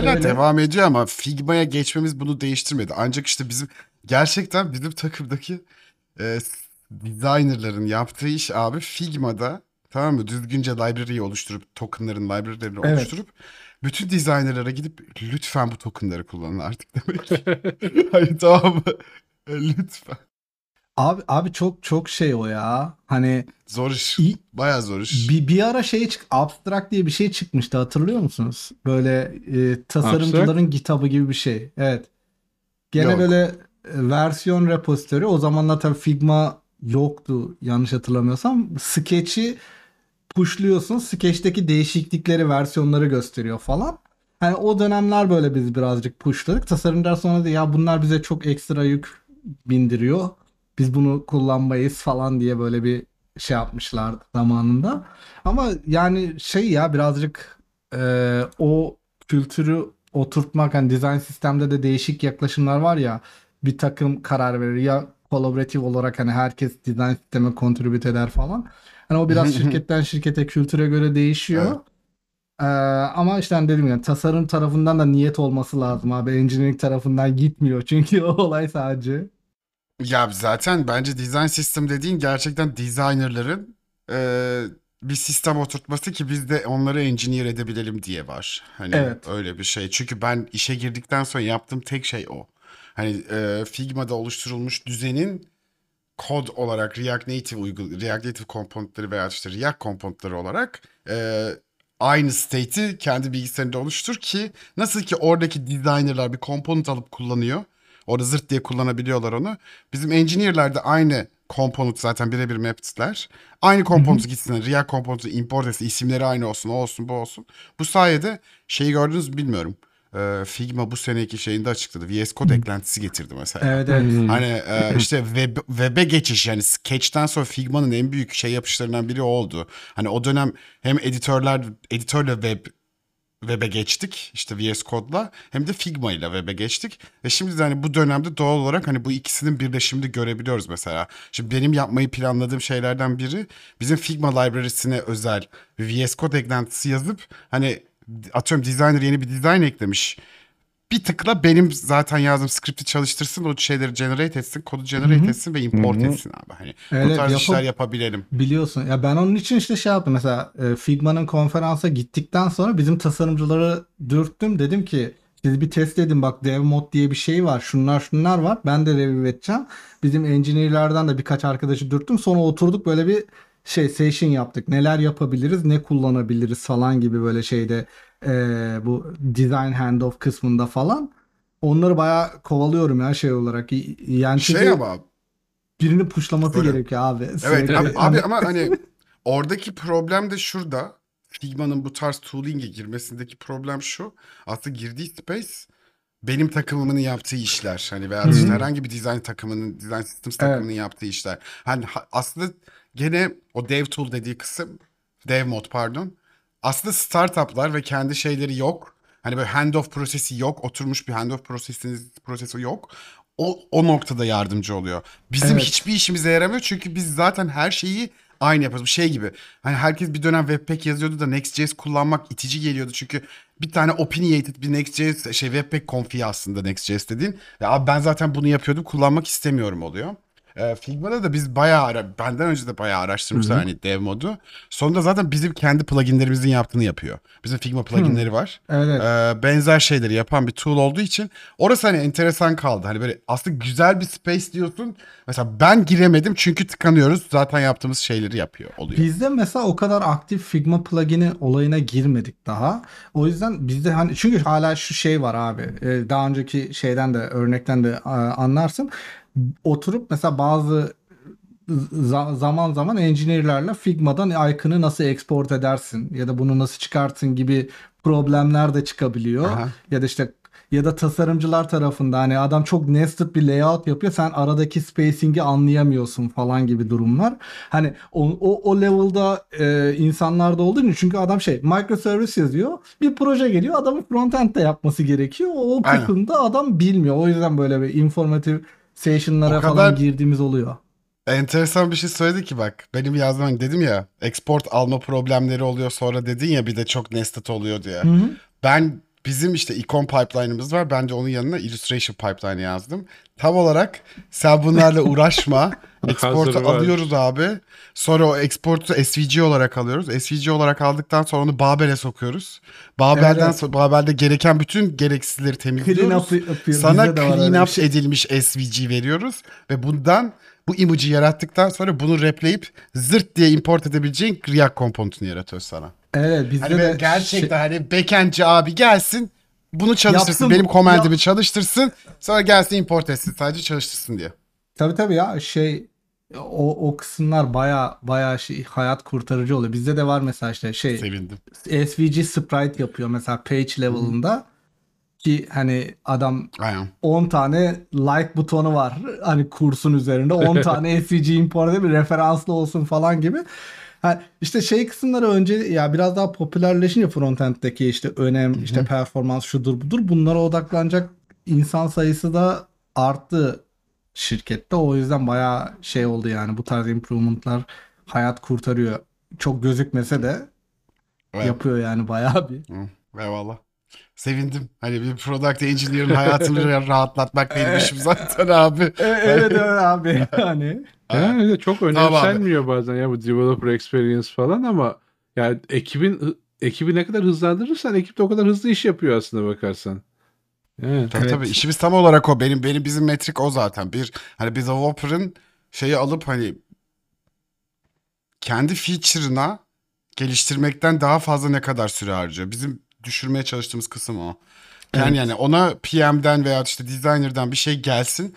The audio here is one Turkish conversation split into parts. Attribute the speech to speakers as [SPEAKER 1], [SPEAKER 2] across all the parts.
[SPEAKER 1] Hala
[SPEAKER 2] Öyle.
[SPEAKER 1] devam ediyor ama Figma'ya geçmemiz bunu değiştirmedi. Ancak işte bizim gerçekten bizim takımdaki e, designerların yaptığı iş abi Figma'da tamam mı? Düzgünce library'yi oluşturup tokenların library'lerini
[SPEAKER 2] Evet.
[SPEAKER 1] oluşturup bütün designerlara gidip lütfen bu tokenları kullanın artık demek. Hayır tamam mı? Lütfen.
[SPEAKER 2] Abi abi çok çok şey o ya. Hani
[SPEAKER 1] Zor iş.
[SPEAKER 2] İyi-
[SPEAKER 1] Bayağı zor iş.
[SPEAKER 2] bir, bir ara şey çık abstract diye bir şey çıkmıştı hatırlıyor musunuz? Böyle e, tasarımcıların kitabı gibi bir şey. Evet. Gene
[SPEAKER 1] Yok.
[SPEAKER 2] böyle e, versiyon repository. O zamanlar tabii Figma yoktu yanlış hatırlamıyorsam. Sketch'i pushluyorsun. Sketch'teki değişiklikleri, versiyonları gösteriyor falan. Hani o dönemler böyle biz birazcık pushladık. Tasarımcılar sonra da ya bunlar bize çok ekstra yük bindiriyor. Biz bunu kullanmayız falan diye böyle bir şey yapmışlardı zamanında. Ama yani şey ya birazcık e, o kültürü oturtmak hani dizayn sistemde de değişik yaklaşımlar var ya bir takım karar verir ya kolaboratif olarak hani herkes dizayn sisteme contribute eder falan. Hani o biraz şirketten şirkete kültüre göre değişiyor.
[SPEAKER 1] Evet.
[SPEAKER 2] Ee, ama işte hani dedim ya tasarım tarafından da niyet olması lazım abi. Engineering tarafından gitmiyor çünkü o olay sadece.
[SPEAKER 1] Ya zaten bence design system dediğin gerçekten designerların e, bir sistem oturtması ki biz de onları engineer edebilelim diye var. Hani
[SPEAKER 2] Evet.
[SPEAKER 1] öyle bir şey. Çünkü ben işe girdikten sonra yaptığım tek şey o. Hani e, Figma'da oluşturulmuş düzenin kod olarak React Native uygul React Native komponentleri veya işte React komponentleri olarak e, aynı state'i kendi bilgisayarında oluştur ki nasıl ki oradaki designerlar bir komponent alıp kullanıyor. Orada zırt diye kullanabiliyorlar onu. Bizim engineer'lar da aynı komponent zaten birebir map'ler. Aynı komponent gitsin. React komponenti import etsin. isimleri aynı olsun. O olsun bu olsun. Bu sayede şeyi gördünüz mü bilmiyorum. Ee, Figma bu seneki şeyinde açıkladı. VS Code eklentisi getirdi mesela.
[SPEAKER 2] Evet evet.
[SPEAKER 1] Hani e, işte web, web'e geçiş yani Sketch'ten sonra Figma'nın en büyük şey yapışlarından biri oldu. Hani o dönem hem editörler editörle web web'e geçtik işte VS Code'la hem de Figma ile web'e geçtik. Ve şimdi de hani bu dönemde doğal olarak hani bu ikisinin birleşimini görebiliyoruz mesela. Şimdi benim yapmayı planladığım şeylerden biri bizim Figma library'sine özel VS Code eklentisi yazıp hani atıyorum designer yeni bir design eklemiş. Bir tıkla benim zaten yazdığım script'i çalıştırsın, o şeyleri generate etsin, kodu generate etsin ve import etsin abi. Hani bu
[SPEAKER 2] Evet,
[SPEAKER 1] tarz
[SPEAKER 2] yapıp-
[SPEAKER 1] işler yapabilelim.
[SPEAKER 2] Biliyorsun. Ya ben onun için işte şey yaptım. Mesela e, Figma'nın konferansa gittikten sonra bizim tasarımcıları dürttüm. Dedim ki siz bir test edin. Bak dev mod diye bir şey var. Şunlar şunlar var. Ben de review edeceğim. Bizim engineer'lerden de birkaç arkadaşı dürttüm. Sonra oturduk böyle bir şey session yaptık. Neler yapabiliriz ne kullanabiliriz falan gibi böyle şeyde e, bu design handoff kısmında falan. Onları bayağı kovalıyorum ya şey olarak. Yani
[SPEAKER 1] Şey ama
[SPEAKER 2] birini pushlaması
[SPEAKER 1] Böyle.
[SPEAKER 2] gerekiyor abi.
[SPEAKER 1] Evet
[SPEAKER 2] Sürekli.
[SPEAKER 1] abi, abi ama hani oradaki problem de şurada. Figma'nın bu tarz tooling'e girmesindeki problem şu. Aslında girdiği space benim takımımın yaptığı işler. Hani veya işte herhangi bir design takımının, design systems takımının yaptığı işler. Hani ha- aslında gene o dev tool dediği kısım, dev mod pardon. Aslında startuplar ve kendi şeyleri yok. Hani böyle handoff prosesi yok. Oturmuş bir handoff prosesiniz prosesi yok. O, o noktada yardımcı oluyor. Bizim
[SPEAKER 2] Evet.
[SPEAKER 1] hiçbir işimize yaramıyor çünkü biz zaten her şeyi aynı yapıyoruz. Bu şey gibi. Hani herkes bir dönem Webpack yazıyordu da Next.js kullanmak itici geliyordu. Çünkü bir tane opinionated bir Next.js şey Webpack konfiyi aslında Next.js dediğin. Ya abi ben zaten bunu yapıyordum kullanmak istemiyorum oluyor. Ee, Figma'da da biz bayağı ara, benden önce de bayağı araştırmışlar hani dev modu. Sonunda zaten bizim kendi pluginlerimizin yaptığını yapıyor. Bizim Figma pluginleri var.
[SPEAKER 2] Evet.
[SPEAKER 1] Ee, benzer şeyleri yapan bir tool olduğu için orası hani enteresan kaldı. Hani böyle aslında güzel bir space diyorsun. Mesela ben giremedim çünkü tıkanıyoruz. Zaten yaptığımız şeyleri yapıyor oluyor.
[SPEAKER 2] Bizde mesela o kadar aktif Figma plugin'i olayına girmedik daha. O yüzden bizde hani çünkü hala şu şey var abi. e, Daha önceki şeyden de örnekten de e, anlarsın. Oturup mesela bazı za- zaman zaman engineer'lerle Figma'dan icon'ı nasıl export edersin ya da bunu nasıl çıkartın gibi problemler de çıkabiliyor.
[SPEAKER 1] Aha.
[SPEAKER 2] Ya da işte ya da tasarımcılar tarafında hani adam çok nested bir layout yapıyor sen aradaki spacing'i anlayamıyorsun falan gibi durumlar. Hani o, o, o level'da e, insanlarda olduğu için çünkü adam şey microservice yazıyor bir proje geliyor adamın frontend de yapması gerekiyor o kısımda adam bilmiyor o yüzden böyle bir informative session'lara
[SPEAKER 1] kadar-
[SPEAKER 2] falan girdiğimiz oluyor.
[SPEAKER 1] Enteresan bir şey söyledi ki bak. Benim yazdığım dedim ya export alma problemleri oluyor sonra dedin ya bir de çok nested oluyor diye. Ben bizim işte icon pipeline'ımız var. Ben de onun yanına illustration pipeline yazdım. Tam olarak sen bunlarla uğraşma. Export'u
[SPEAKER 3] Hazır var.
[SPEAKER 1] alıyoruz abi. Sonra o export'u SVG olarak alıyoruz. SVG olarak aldıktan sonra onu Babel'e sokuyoruz. Babel'den
[SPEAKER 2] Evet.
[SPEAKER 1] sonra Babel'de gereken bütün gereksizleri
[SPEAKER 2] Clean
[SPEAKER 1] temizliyoruz.
[SPEAKER 2] up yapıyoruz.
[SPEAKER 1] Sana
[SPEAKER 2] Bizde de var öyle
[SPEAKER 1] clean up
[SPEAKER 2] şey.
[SPEAKER 1] edilmiş SVG veriyoruz ve bundan bu image'i yarattıktan sonra bunu repleyip zırt diye import edebileceğin React komponentini yaratıyoruz sana.
[SPEAKER 2] Evet bizde
[SPEAKER 1] Hani
[SPEAKER 2] de
[SPEAKER 1] gerçekten hani backendci abi gelsin bunu çalıştırsın
[SPEAKER 2] Yapsın
[SPEAKER 1] benim
[SPEAKER 2] ya-
[SPEAKER 1] çalıştırsın sonra gelsin import etsin sadece çalıştırsın diye.
[SPEAKER 2] Tabii tabii ya şey o, o kısımlar baya baya şey, hayat kurtarıcı oluyor. Bizde de var mesela işte şey
[SPEAKER 1] Sevindim.
[SPEAKER 2] SVG sprite yapıyor mesela page level'ında ki hani adam
[SPEAKER 1] Aynen.
[SPEAKER 2] 10 tane like butonu var hani kursun üzerinde 10 tane SVG import edip referanslı olsun falan gibi. Ha, işte şey kısımları önce ya biraz daha popülerleşince frontend'deki işte önem işte performans şudur budur bunlara odaklanacak insan sayısı da arttı şirkette. O yüzden bayağı şey oldu yani bu tarz improvement'lar hayat kurtarıyor. Çok gözükmese de
[SPEAKER 1] Evet.
[SPEAKER 2] yapıyor yani bayağı bir.
[SPEAKER 1] Hı, Eyvallah. Sevindim. Hani bir product engineer'ın hayatını rahatlatmak benim işim zaten abi.
[SPEAKER 2] evet evet abi hani.
[SPEAKER 3] Yani öyle çok
[SPEAKER 1] Tamam
[SPEAKER 3] önemsenmiyor bazen ya bu developer experience falan ama yani ekibin ekibi ne kadar hızlandırırsan ekip de o kadar hızlı iş yapıyor aslında bakarsan. Evet.
[SPEAKER 1] Tabii
[SPEAKER 2] Evet.
[SPEAKER 1] tabii işimiz tam olarak o. Benim benim bizim metrik o zaten. Bir hani bir developer'ın şeyi alıp hani kendi feature'ına geliştirmekten daha fazla ne kadar süre harcıyor. Bizim düşürmeye çalıştığımız kısım o. Yani
[SPEAKER 2] Evet.
[SPEAKER 1] yani ona PM'den veya işte designer'dan bir şey gelsin.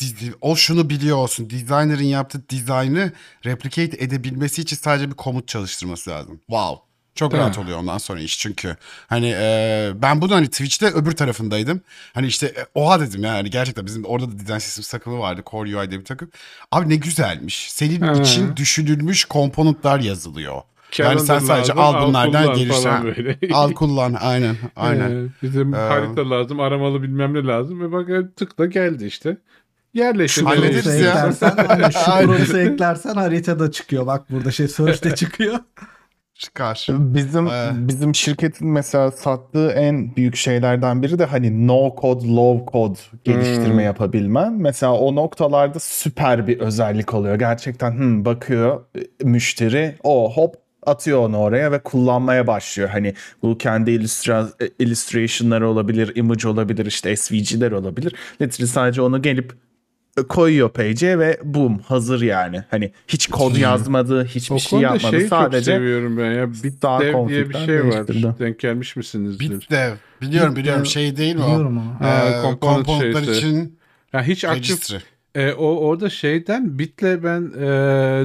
[SPEAKER 1] Di- O şunu biliyor olsun. Designer'ın yaptığı dizaynı replicate edebilmesi için sadece bir komut çalıştırması lazım. Wow. Çok
[SPEAKER 3] Değil
[SPEAKER 1] rahat
[SPEAKER 3] mi?
[SPEAKER 1] oluyor ondan sonra iş çünkü. Hani e, ben bunu hani Twitch'te öbür tarafındaydım. Hani işte e, oha dedim ya hani gerçekten bizim orada da design systems takımı vardı. Core UI diye bir takım. Abi ne güzelmiş. Senin
[SPEAKER 3] Ha.
[SPEAKER 1] için düşünülmüş komponentler yazılıyor. Yani sen sadece
[SPEAKER 3] lazım,
[SPEAKER 1] al bunlardan
[SPEAKER 3] böyle.
[SPEAKER 1] Al kullan aynen aynen.
[SPEAKER 3] Ee, bizim
[SPEAKER 1] Ee,
[SPEAKER 3] harita lazım, aramalı bilmem ne lazım ve bak e, tıkla geldi işte. Yerleştir.
[SPEAKER 2] Şu
[SPEAKER 1] Hallederiz ya.
[SPEAKER 2] eklersen, şu prompt'u eklersen haritada çıkıyor. Bak burada şey search'te çıkıyor.
[SPEAKER 1] Çıkar.
[SPEAKER 4] Bizim
[SPEAKER 1] Ee.
[SPEAKER 4] bizim şirketin mesela sattığı en büyük şeylerden biri de hani no code low code geliştirme
[SPEAKER 3] Hmm.
[SPEAKER 4] yapabilmen. Mesela o noktalarda süper bir özellik oluyor. Gerçekten hmm, bakıyor e, müşteri o hop atıyor onu oraya ve kullanmaya başlıyor. Hani bu kendi illustra illustration'ları olabilir, image olabilir, işte SVG'ler olabilir. Literally sadece onu gelip e, koyuyor page'e ve boom hazır yani. Hani hiç kod yazmadı, hiçbir
[SPEAKER 3] O
[SPEAKER 4] şey yapmadı.
[SPEAKER 3] şeyi çok
[SPEAKER 4] sadece
[SPEAKER 3] seviyorum ben ya.
[SPEAKER 4] Daha
[SPEAKER 3] BitDev diye bir şey var. Denk gelmiş misinizdir?
[SPEAKER 1] Bitdev. Biliyorum
[SPEAKER 2] Bitdev.
[SPEAKER 1] biliyorum şey değil mi o?
[SPEAKER 2] Biliyorum
[SPEAKER 1] Ee, komponentler
[SPEAKER 3] şeysi.
[SPEAKER 1] için
[SPEAKER 3] Ya hiç aktif
[SPEAKER 1] registry.
[SPEAKER 3] E, o orada şeyden Bit'le ben e,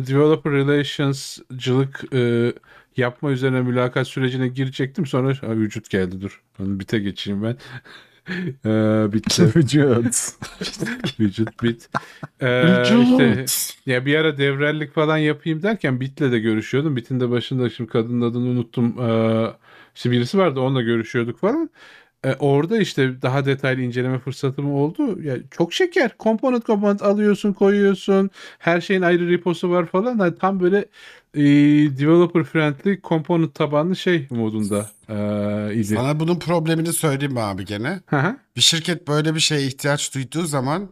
[SPEAKER 3] developer relations'cılık e, yapma üzerine mülakat sürecine girecektim. Sonra ha, vücut geldi dur. Ben Bit'e geçeyim ben. e, Bit'le
[SPEAKER 4] Vücut.
[SPEAKER 3] vücut Bit. E, işte, ya bir ara devrellik falan yapayım derken Bit'le de görüşüyordum. Bit'in de başında şimdi kadının adını unuttum. E, işte birisi vardı onunla görüşüyorduk falan. E, orada işte daha detaylı inceleme fırsatım oldu. Ya çok şeker. Komponent komponent alıyorsun, koyuyorsun. Her şeyin ayrı reposu var falan. Hani tam böyle e, developer friendly component tabanlı şey modunda e, idi.
[SPEAKER 1] Sana bunun problemini söyleyeyim mi abi gene?
[SPEAKER 3] Hı hı.
[SPEAKER 1] Bir şirket böyle bir şeye ihtiyaç duyduğu zaman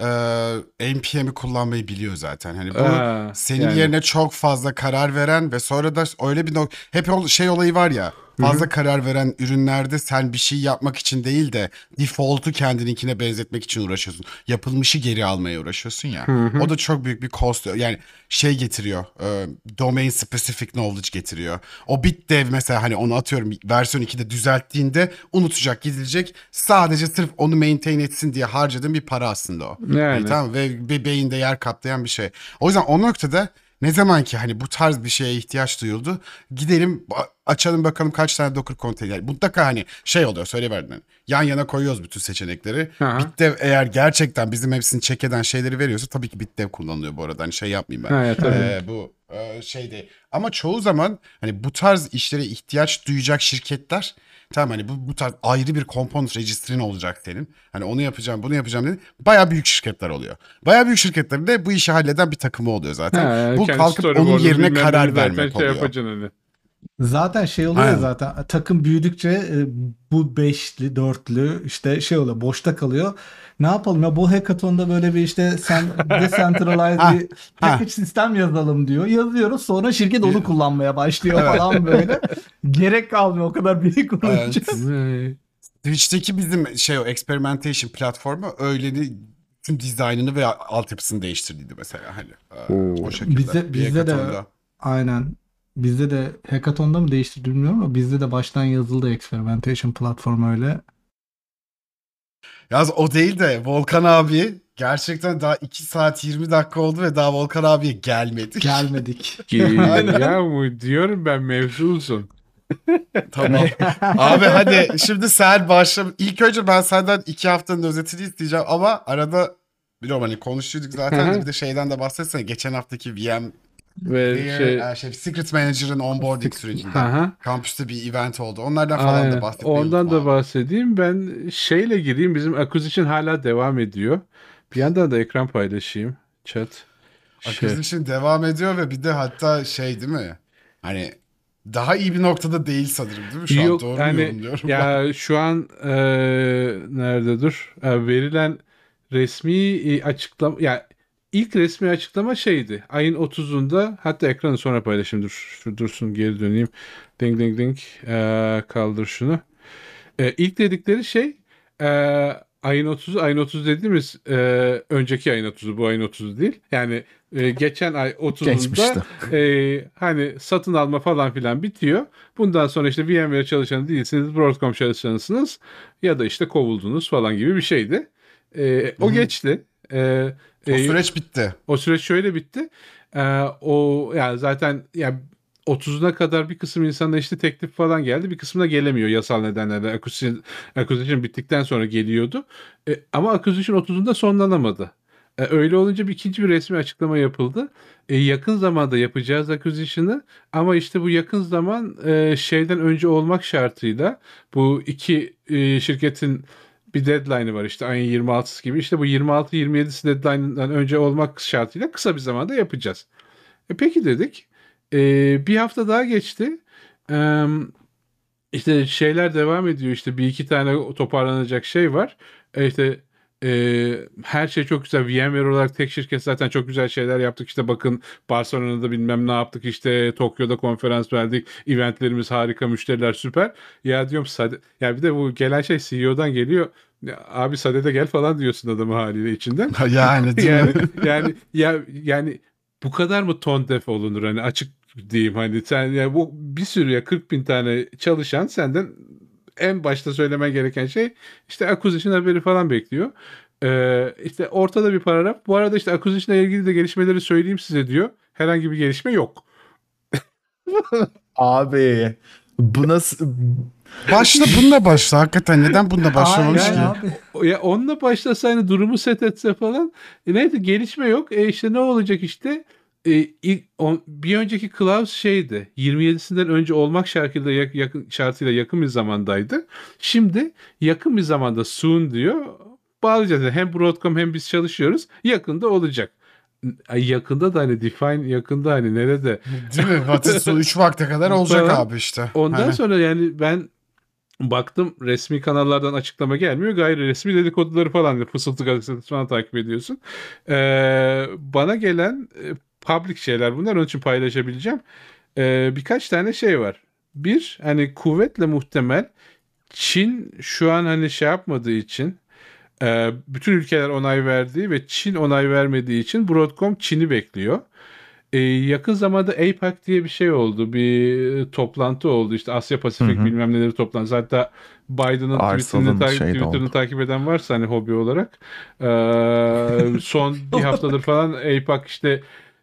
[SPEAKER 1] e, NPM'i kullanmayı biliyor zaten. Hani bu
[SPEAKER 3] Aa,
[SPEAKER 1] senin
[SPEAKER 3] yani.
[SPEAKER 1] yerine çok fazla karar veren ve sonra da öyle bir nok- hep ol- şey olayı var ya. Fazla karar veren ürünlerde sen bir şey yapmak için değil de default'u kendininkine benzetmek için uğraşıyorsun. Yapılmışı geri almaya uğraşıyorsun ya. O da çok büyük bir cost. Yani şey getiriyor. e, domain specific knowledge getiriyor. O bit dev mesela hani onu atıyorum versiyon 2'de düzelttiğinde unutacak gidilecek. Sadece sırf onu maintain etsin diye harcadığın bir para aslında o.
[SPEAKER 3] Yani.
[SPEAKER 1] Hani tamam ve bir beyinde yer kaplayan bir şey. O yüzden o noktada ne zaman ki hani bu tarz bir şeye ihtiyaç duyuldu gidelim açalım bakalım kaç tane Docker konteyner. Mutlaka hani şey oluyor söyleyiverdim ben. Yan yana koyuyoruz bütün seçenekleri.
[SPEAKER 3] Aha.
[SPEAKER 1] Bitdev eğer gerçekten bizim hepsini check eden şeyleri veriyorsa tabii ki Bitdev kullanılıyor bu arada. Hani şey yapmayayım ben.
[SPEAKER 3] Tabii.
[SPEAKER 1] Ee, bu e, şey değil. Ama çoğu zaman hani bu tarz işlere ihtiyaç duyacak şirketler tamam hani bu, bu tarz ayrı bir component registrin olacak senin. Hani onu yapacağım bunu yapacağım dedi. Baya büyük şirketler oluyor. Baya büyük şirketlerin de bu işi halleden bir takımı oluyor zaten.
[SPEAKER 3] Ha,
[SPEAKER 1] bu kalkıp onun yerine karar vermek
[SPEAKER 3] şey
[SPEAKER 1] oluyor.
[SPEAKER 3] yapacaksın hani.
[SPEAKER 2] Zaten şey oluyor
[SPEAKER 1] Aynen.
[SPEAKER 2] zaten takım büyüdükçe e, bu beşli, dörtlü işte şey oluyor boşta kalıyor. Ne yapalım ya bu hackathon'da böyle bir işte sen decentralized bir package sistem yazalım diyor. Yazıyoruz sonra şirket onu kullanmaya başlıyor falan böyle. Gerek kalmıyor o kadar büyük olunca.
[SPEAKER 1] Evet. Twitch'teki bizim şey o experimentation platformu öğleni tüm dizaynını ve altyapısını değiştirdiydi mesela hani. e,
[SPEAKER 3] Oo.
[SPEAKER 1] O şekilde.
[SPEAKER 2] Bize- bizde de-. Aynen. Bizde de hackathon'da mı değiştirdi bilmiyorum ama bizde de baştan yazıldı experimentation platformu öyle.
[SPEAKER 1] Yalnız o değil de Volkan abi gerçekten daha 2 saat 20 dakika oldu ve daha Volkan abiye gelmedi.
[SPEAKER 2] Gelmedik.
[SPEAKER 3] Ki, ya bu diyorum ben mevzu uzun.
[SPEAKER 1] tamam. abi hadi şimdi sen başla. İlk önce ben senden 2 haftanın özetini isteyeceğim ama arada biliyorum hani konuşuyorduk zaten de bir de şeyden de bahsetsene. Geçen haftaki VM
[SPEAKER 3] Ve
[SPEAKER 1] şey,
[SPEAKER 3] şey
[SPEAKER 1] şey Secret Manager'ın onboarding sürecinden.
[SPEAKER 3] Aha.
[SPEAKER 1] Kampüste bir event oldu. Onlardan falan
[SPEAKER 3] Aynen.
[SPEAKER 1] da bahsetmeyi
[SPEAKER 3] Ondan da bahsedeyim. Ben şeyle gireyim. Bizim acquisition hala devam ediyor. Bir yandan da ekran paylaşayım. Chat. Şey.
[SPEAKER 1] Acquisition devam ediyor ve bir de hatta şey değil mi? Hani daha iyi bir noktada değil sanırım değil mi? Şu
[SPEAKER 3] Yok,
[SPEAKER 1] an doğru
[SPEAKER 3] yani
[SPEAKER 1] ben?
[SPEAKER 3] Ya şu an e, nerede dur? E, verilen resmi e, açıklama ya ilk resmi açıklama şeydi. Ayın 30'unda hatta ekranı sonra paylaşayım dur. Şu dursun geri döneyim. Ding ding ding. E, kaldır şunu. E, ilk dedikleri şey e, ayın 30'u ayın 30 dediğimiz e, önceki ayın 30'u bu ayın 30'u değil. Yani e, geçen ay 30'unda
[SPEAKER 4] Geçmişti.
[SPEAKER 3] e, hani satın alma falan filan bitiyor. Bundan sonra işte VMware çalışanı değilsiniz, Broadcom çalışanısınız ya da işte kovuldunuz falan gibi bir şeydi. E, o
[SPEAKER 1] Hı hı.
[SPEAKER 3] geçti. E,
[SPEAKER 1] o
[SPEAKER 3] e,
[SPEAKER 1] süreç bitti.
[SPEAKER 3] o süreç şöyle bitti. Ee, o yani zaten ya 30'una kadar bir kısım insana işte teklif falan geldi. Bir kısmına gelemiyor yasal nedenlerle. Acquisition, acquisition bittikten sonra geliyordu. E, ama acquisition 30'unda sonlanamadı. E, öyle olunca bir ikinci bir resmi açıklama yapıldı. E, yakın zamanda yapacağız acquisition'ı ama işte bu yakın zaman e, şeyden önce olmak şartıyla bu iki e, şirketin bir deadline'ı var işte ayın 26'sı gibi. İşte bu 26-27'si deadline'dan önce olmak şartıyla kısa bir zamanda yapacağız. E peki dedik. E, bir hafta daha geçti. E, işte şeyler devam ediyor. İşte bir iki tane toparlanacak şey var. E işte e, her şey çok güzel. VMware olarak tek şirket zaten çok güzel şeyler yaptık. İşte bakın Barcelona'da bilmem ne yaptık. İşte Tokyo'da konferans verdik. Eventlerimiz harika. Müşteriler süper. Ya diyorum Sade... Ya bir de bu gelen şey CEO'dan geliyor. Ya, abi Sade'de gel falan diyorsun adamı haliyle içinden.
[SPEAKER 1] yani değil
[SPEAKER 3] yani,
[SPEAKER 1] mi?
[SPEAKER 3] yani ya yani bu kadar mı ton def olunur hani açık diyeyim hani sen ya bu bir sürü ya 40 bin tane çalışan senden en başta söylemen gereken şey işte acquisition haberi falan bekliyor. Ee, işte ortada bir paragraf. Bu arada işte acquisition ile ilgili de gelişmeleri söyleyeyim size diyor. Herhangi bir gelişme yok.
[SPEAKER 4] Abi bu nasıl
[SPEAKER 1] Başla bununla başla. Hakikaten neden bununla başlamamış ki?
[SPEAKER 2] abi.
[SPEAKER 3] Ya onunla başlasa hani durumu set etse falan. E neyse gelişme yok. E işte ne olacak işte? E, ilk, on- bir önceki Klaus şeydi. 27'sinden önce olmak şartıyla yak- yakın şartıyla yakın bir zamandaydı. Şimdi yakın bir zamanda soon diyor. Bağlayacağız. Hem Broadcom hem biz çalışıyoruz. Yakında olacak. Ay yakında da hani define yakında hani nerede?
[SPEAKER 1] Değil mi? Batı 3 vakte kadar olacak
[SPEAKER 3] Falan.
[SPEAKER 1] abi işte.
[SPEAKER 3] Ondan
[SPEAKER 1] Hani.
[SPEAKER 3] sonra yani ben baktım resmi kanallardan açıklama gelmiyor. Gayri resmi dedikoduları falan fısıltı gazetesi falan takip ediyorsun. Ee, bana gelen e, public şeyler bunlar onun için paylaşabileceğim. Ee, birkaç tane şey var. Bir hani kuvvetle muhtemel Çin şu an hani şey yapmadığı için e, bütün ülkeler onay verdiği ve Çin onay vermediği için Broadcom Çin'i bekliyor. E, yakın zamanda APEC diye bir şey oldu. Bir toplantı oldu. İşte Asya Pasifik
[SPEAKER 4] Hı hı.
[SPEAKER 3] bilmem neleri toplantısı. Hatta Biden'ın Twitter'ını, ta- Twitter'ını takip eden varsa hani hobi olarak e, son bir haftadır falan APEC işte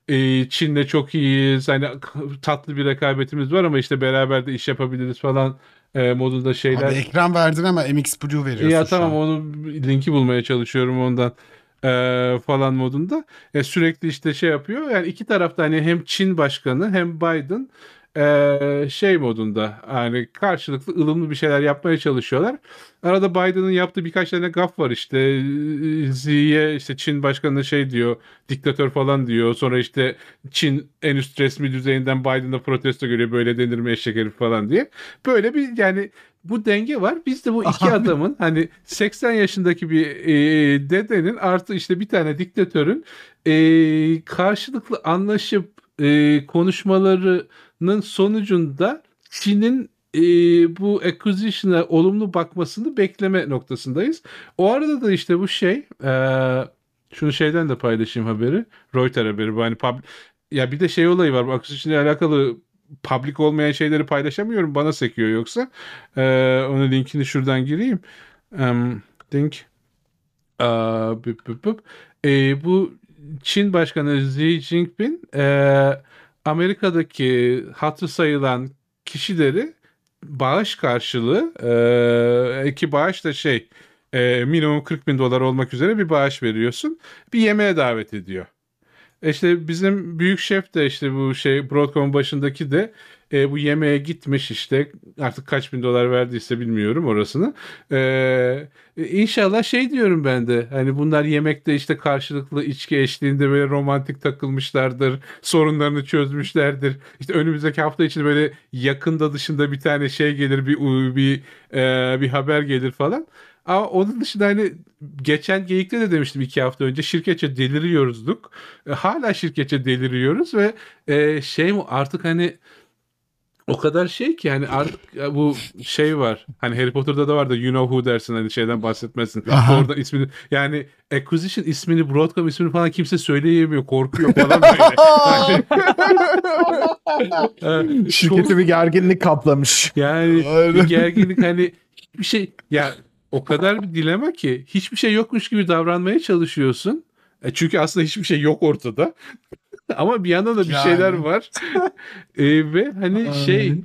[SPEAKER 3] e, Çin'le çok iyiyiz. Hani tatlı bir rekabetimiz var ama işte beraber de iş yapabiliriz falan e, modunda şeyler.
[SPEAKER 1] Abi ekran verdin ama MX Blue veriyorsun
[SPEAKER 3] Ya tamam
[SPEAKER 1] an.
[SPEAKER 3] onu linki bulmaya çalışıyorum ondan eee, falan modunda. E, sürekli işte şey yapıyor. Yani iki tarafta hani hem Çin başkanı hem Biden e, şey modunda yani karşılıklı ılımlı bir şeyler yapmaya çalışıyorlar. Arada Biden'ın yaptığı birkaç tane gaf var işte E, Xi'ye işte Çin başkanına şey diyor diktatör falan diyor. Sonra işte Çin en üst resmi düzeyinden Biden'a protesto görüyor böyle denir mi eşek herif falan diye. Böyle bir yani bu denge var. Biz de bu iki
[SPEAKER 2] Abi.
[SPEAKER 3] adamın hani 80 yaşındaki bir e, dedenin artı işte bir tane diktatörün e, karşılıklı anlaşıp e, konuşmalarının sonucunda Çin'in e, bu acquisition'a olumlu bakmasını bekleme noktasındayız. O arada da işte bu şey e, şunu şeyden de paylaşayım haberi. Reuters haberi. Bu hani pub- ya bir de şey olayı var. Bu acquisition ile alakalı public olmayan şeyleri paylaşamıyorum. Bana sekiyor yoksa. Ee, onun linkini şuradan gireyim. Um, link. Aa, büp, büp, büp. Ee, bu Çin Başkanı Xi Jinping e, Amerika'daki hatı sayılan kişileri bağış karşılığı e, ki bağış da şey e, minimum 40 bin dolar olmak üzere bir bağış veriyorsun. Bir yemeğe davet ediyor. İşte bizim büyük şef de işte bu şey Broadcom'un başındaki de e, bu yemeğe gitmiş işte artık kaç bin dolar verdiyse bilmiyorum orasını. E, inşallah şey diyorum ben de hani bunlar yemekte işte karşılıklı içki eşliğinde böyle romantik takılmışlardır. Sorunlarını çözmüşlerdir. İşte önümüzdeki hafta için böyle yakında dışında bir tane şey gelir bir bir e, bir haber gelir falan. Ama onun dışında hani geçen geyikte de demiştim iki hafta önce şirketçe deliriyoruzduk. E, hala şirketçe deliriyoruz ve e, şey mi artık hani o kadar şey ki hani artık bu şey var. Hani Harry Potter'da da var da you know who dersin hani şeyden bahsetmezsin.
[SPEAKER 1] Aha.
[SPEAKER 3] Oradan ismini yani Acquisition ismini Broadcom ismini falan kimse söyleyemiyor. Korkuyor falan böyle. Çok-
[SPEAKER 4] Şirketi bir gerginlik kaplamış.
[SPEAKER 3] yani
[SPEAKER 1] Aynen.
[SPEAKER 3] bir gerginlik hani bir şey ya o kadar bir dilema ki hiçbir şey yokmuş gibi davranmaya çalışıyorsun. E çünkü aslında hiçbir şey yok ortada. Ama bir yandan da bir
[SPEAKER 1] Yani.
[SPEAKER 3] şeyler var. E, ve hani şey
[SPEAKER 2] Aynen.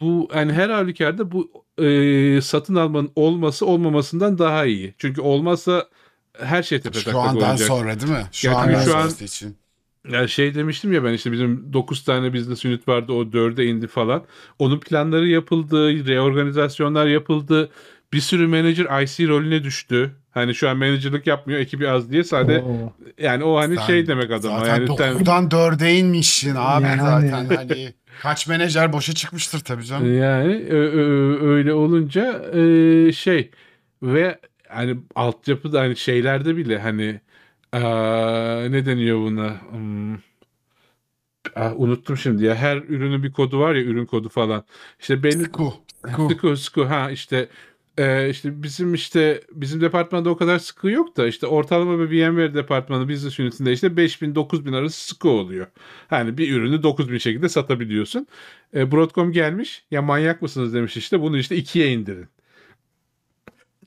[SPEAKER 3] bu hani her halükarda bu e, satın almanın olması olmamasından daha iyi. Çünkü olmazsa her şey tepe
[SPEAKER 1] Şu andan
[SPEAKER 3] olacak.
[SPEAKER 1] sonra değil mi? Şu
[SPEAKER 3] Gerçi
[SPEAKER 1] andan
[SPEAKER 3] şu an-
[SPEAKER 1] için.
[SPEAKER 3] Ya şey demiştim ya ben işte bizim 9 tane business unit vardı o 4'e indi falan. Onun planları yapıldı, reorganizasyonlar yapıldı. Bir sürü manager IC rolüne düştü. Hani şu an managerlık yapmıyor ekibi az diye sadece
[SPEAKER 2] Oo.
[SPEAKER 3] yani o hani
[SPEAKER 1] Sen
[SPEAKER 3] şey demek adama
[SPEAKER 1] Zaten
[SPEAKER 3] yani sen-
[SPEAKER 1] 9'dan 4'e inmişsin abi
[SPEAKER 2] Yani.
[SPEAKER 1] zaten hani kaç menajer boşa çıkmıştır tabii canım.
[SPEAKER 3] Yani öyle olunca e, şey ve hani altyapı da hani şeylerde bile hani ne deniyor buna? Hmm, ah, unuttum şimdi ya. Her ürünün bir kodu var ya ürün kodu falan. İşte benim
[SPEAKER 1] Sku. Sku.
[SPEAKER 3] Sıkı ha işte e, işte bizim işte bizim departmanda o kadar sıkı yok da işte ortalama bir VMware departmanı business unitinde işte 5000 9000 arası sıkı oluyor. Hani bir ürünü 9000 şekilde satabiliyorsun. E, Broadcom gelmiş ya manyak mısınız demiş işte bunu işte ikiye indirin.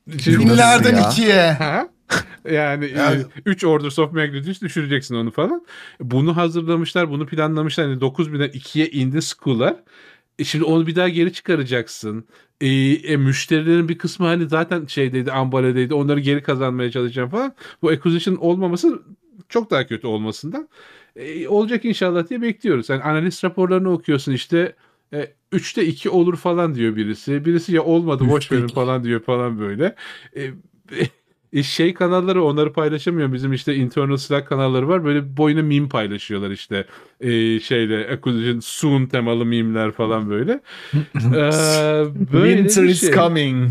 [SPEAKER 1] Binlerden
[SPEAKER 4] ya?
[SPEAKER 1] ikiye.
[SPEAKER 3] Ha? Yani
[SPEAKER 1] Yani-
[SPEAKER 3] 3 orders of magnitude düşüreceksin onu falan. Bunu hazırlamışlar, bunu planlamışlar. Yani 9000'den 2'ye indi school'lar. E şimdi onu bir daha geri çıkaracaksın. E, e, müşterilerin bir kısmı hani zaten şeydeydi, ambaledeydi. Onları geri kazanmaya çalışacağım falan. Bu acquisition olmaması çok daha kötü olmasından. E, olacak inşallah diye bekliyoruz. Yani analist raporlarını okuyorsun işte. E, üçte iki olur falan diyor birisi. Birisi ya olmadı boş verin falan diyor falan böyle. E, şey kanalları onları paylaşamıyor. Bizim işte internal Slack kanalları var. Böyle boyuna meme paylaşıyorlar işte. E, şeyle acquisition soon temalı meme'ler falan böyle. Ee, böyle
[SPEAKER 4] Winter
[SPEAKER 3] bir
[SPEAKER 4] is
[SPEAKER 3] şey.
[SPEAKER 4] coming.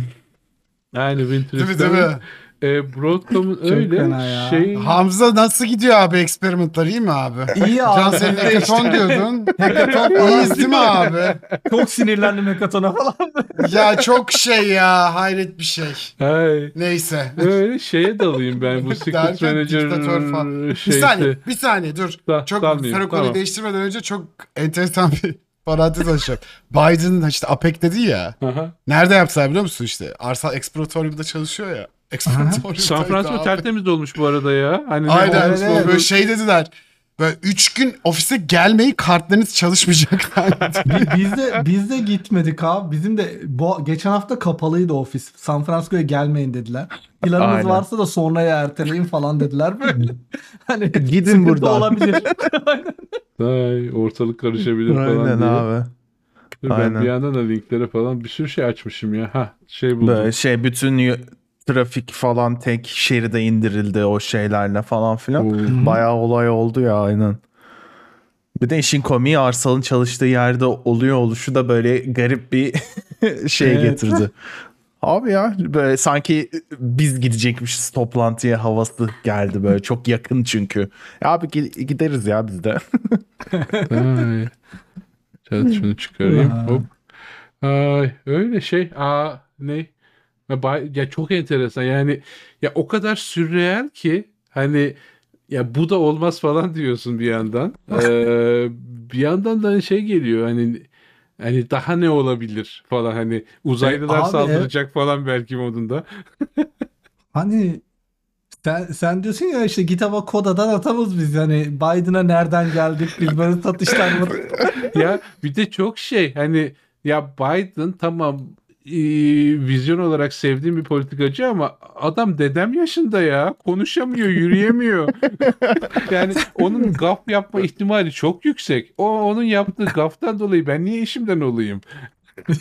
[SPEAKER 3] Aynen Winter
[SPEAKER 1] Değil mi
[SPEAKER 3] is
[SPEAKER 1] değil
[SPEAKER 3] coming.
[SPEAKER 1] mi?
[SPEAKER 3] E, Broadcom'un öyle şey
[SPEAKER 1] Hamza nasıl gidiyor abi experimentlar iyi mi abi?
[SPEAKER 2] İyi
[SPEAKER 1] Can
[SPEAKER 2] abi.
[SPEAKER 1] senin hackathon diyordun.
[SPEAKER 2] Hackathon
[SPEAKER 1] İyiyiz değil mi abi?
[SPEAKER 2] Çok sinirlendim hekatona falan.
[SPEAKER 1] Ya çok şey ya hayret bir şey.
[SPEAKER 3] Ay,
[SPEAKER 1] Neyse.
[SPEAKER 3] öyle şeye dalayım ben bu Secret Manager
[SPEAKER 1] diktatör falan. Bir
[SPEAKER 3] şeysi.
[SPEAKER 1] saniye, bir saniye dur.
[SPEAKER 3] Da-
[SPEAKER 1] çok o konuyu
[SPEAKER 3] tamam.
[SPEAKER 1] değiştirmeden önce çok enteresan bir parantez açacağım. Biden işte APEC dedi ya.
[SPEAKER 3] Aha.
[SPEAKER 1] Nerede yaptılar biliyor musun işte? Arsa Exploratorium'da çalışıyor ya.
[SPEAKER 3] San Francisco tertemiz olmuş bu arada ya. Hani ne
[SPEAKER 1] Aynen.
[SPEAKER 3] olmuş
[SPEAKER 2] evet.
[SPEAKER 1] Böyle şey dediler. Böyle üç gün ofise gelmeyin kartlarınız çalışmayacak.
[SPEAKER 2] Bi- biz de biz de gitmedik abi. Bizim de bu geçen hafta kapalıydı ofis. San Francisco'ya gelmeyin dediler. Planınız
[SPEAKER 4] Aynen.
[SPEAKER 2] varsa da sonraya erteleyin falan dediler böyle. Hani
[SPEAKER 4] Gidin buradan.
[SPEAKER 2] olabilir.
[SPEAKER 3] Ay, ortalık karışabilir falan
[SPEAKER 4] Aynen
[SPEAKER 3] diye.
[SPEAKER 4] abi.
[SPEAKER 3] Dur ben
[SPEAKER 4] Aynen.
[SPEAKER 3] bir yandan da linklere falan bir sürü şey açmışım ya. Ha şey buldum.
[SPEAKER 4] Böyle şey bütün trafik falan tek şeride indirildi o şeylerle falan filan.
[SPEAKER 3] Oo.
[SPEAKER 4] Bayağı olay oldu ya aynen. Bir de işin komiği Arsal'ın çalıştığı yerde oluyor oluşu da böyle garip bir şey
[SPEAKER 2] Evet.
[SPEAKER 4] getirdi. Abi ya böyle sanki biz gidecekmişiz toplantıya havası geldi böyle çok yakın çünkü. Ya abi gi- gideriz ya biz de.
[SPEAKER 3] Evet şunu çıkarayım. Hop. Ay, öyle şey. Aa ne? Ya, bay- ya çok enteresan. Yani ya o kadar sürreel ki hani ya bu da olmaz falan diyorsun bir yandan. Ee, bir yandan da hani şey geliyor hani hani daha ne olabilir falan hani uzaylılar
[SPEAKER 2] E, abi,
[SPEAKER 3] saldıracak falan belki modunda.
[SPEAKER 2] Hani sen, sen diyorsun ya işte GitHub'a kodadan atamız biz yani Biden'a nereden geldik biz böyle satışlar mı?
[SPEAKER 3] ya bir de çok şey hani ya Biden tamam e, vizyon olarak sevdiğim bir politikacı ama adam dedem yaşında ya. Konuşamıyor yürüyemiyor. Yani onun gaf yapma ihtimali çok yüksek. O onun yaptığı gaftan dolayı ben niye işimden olayım?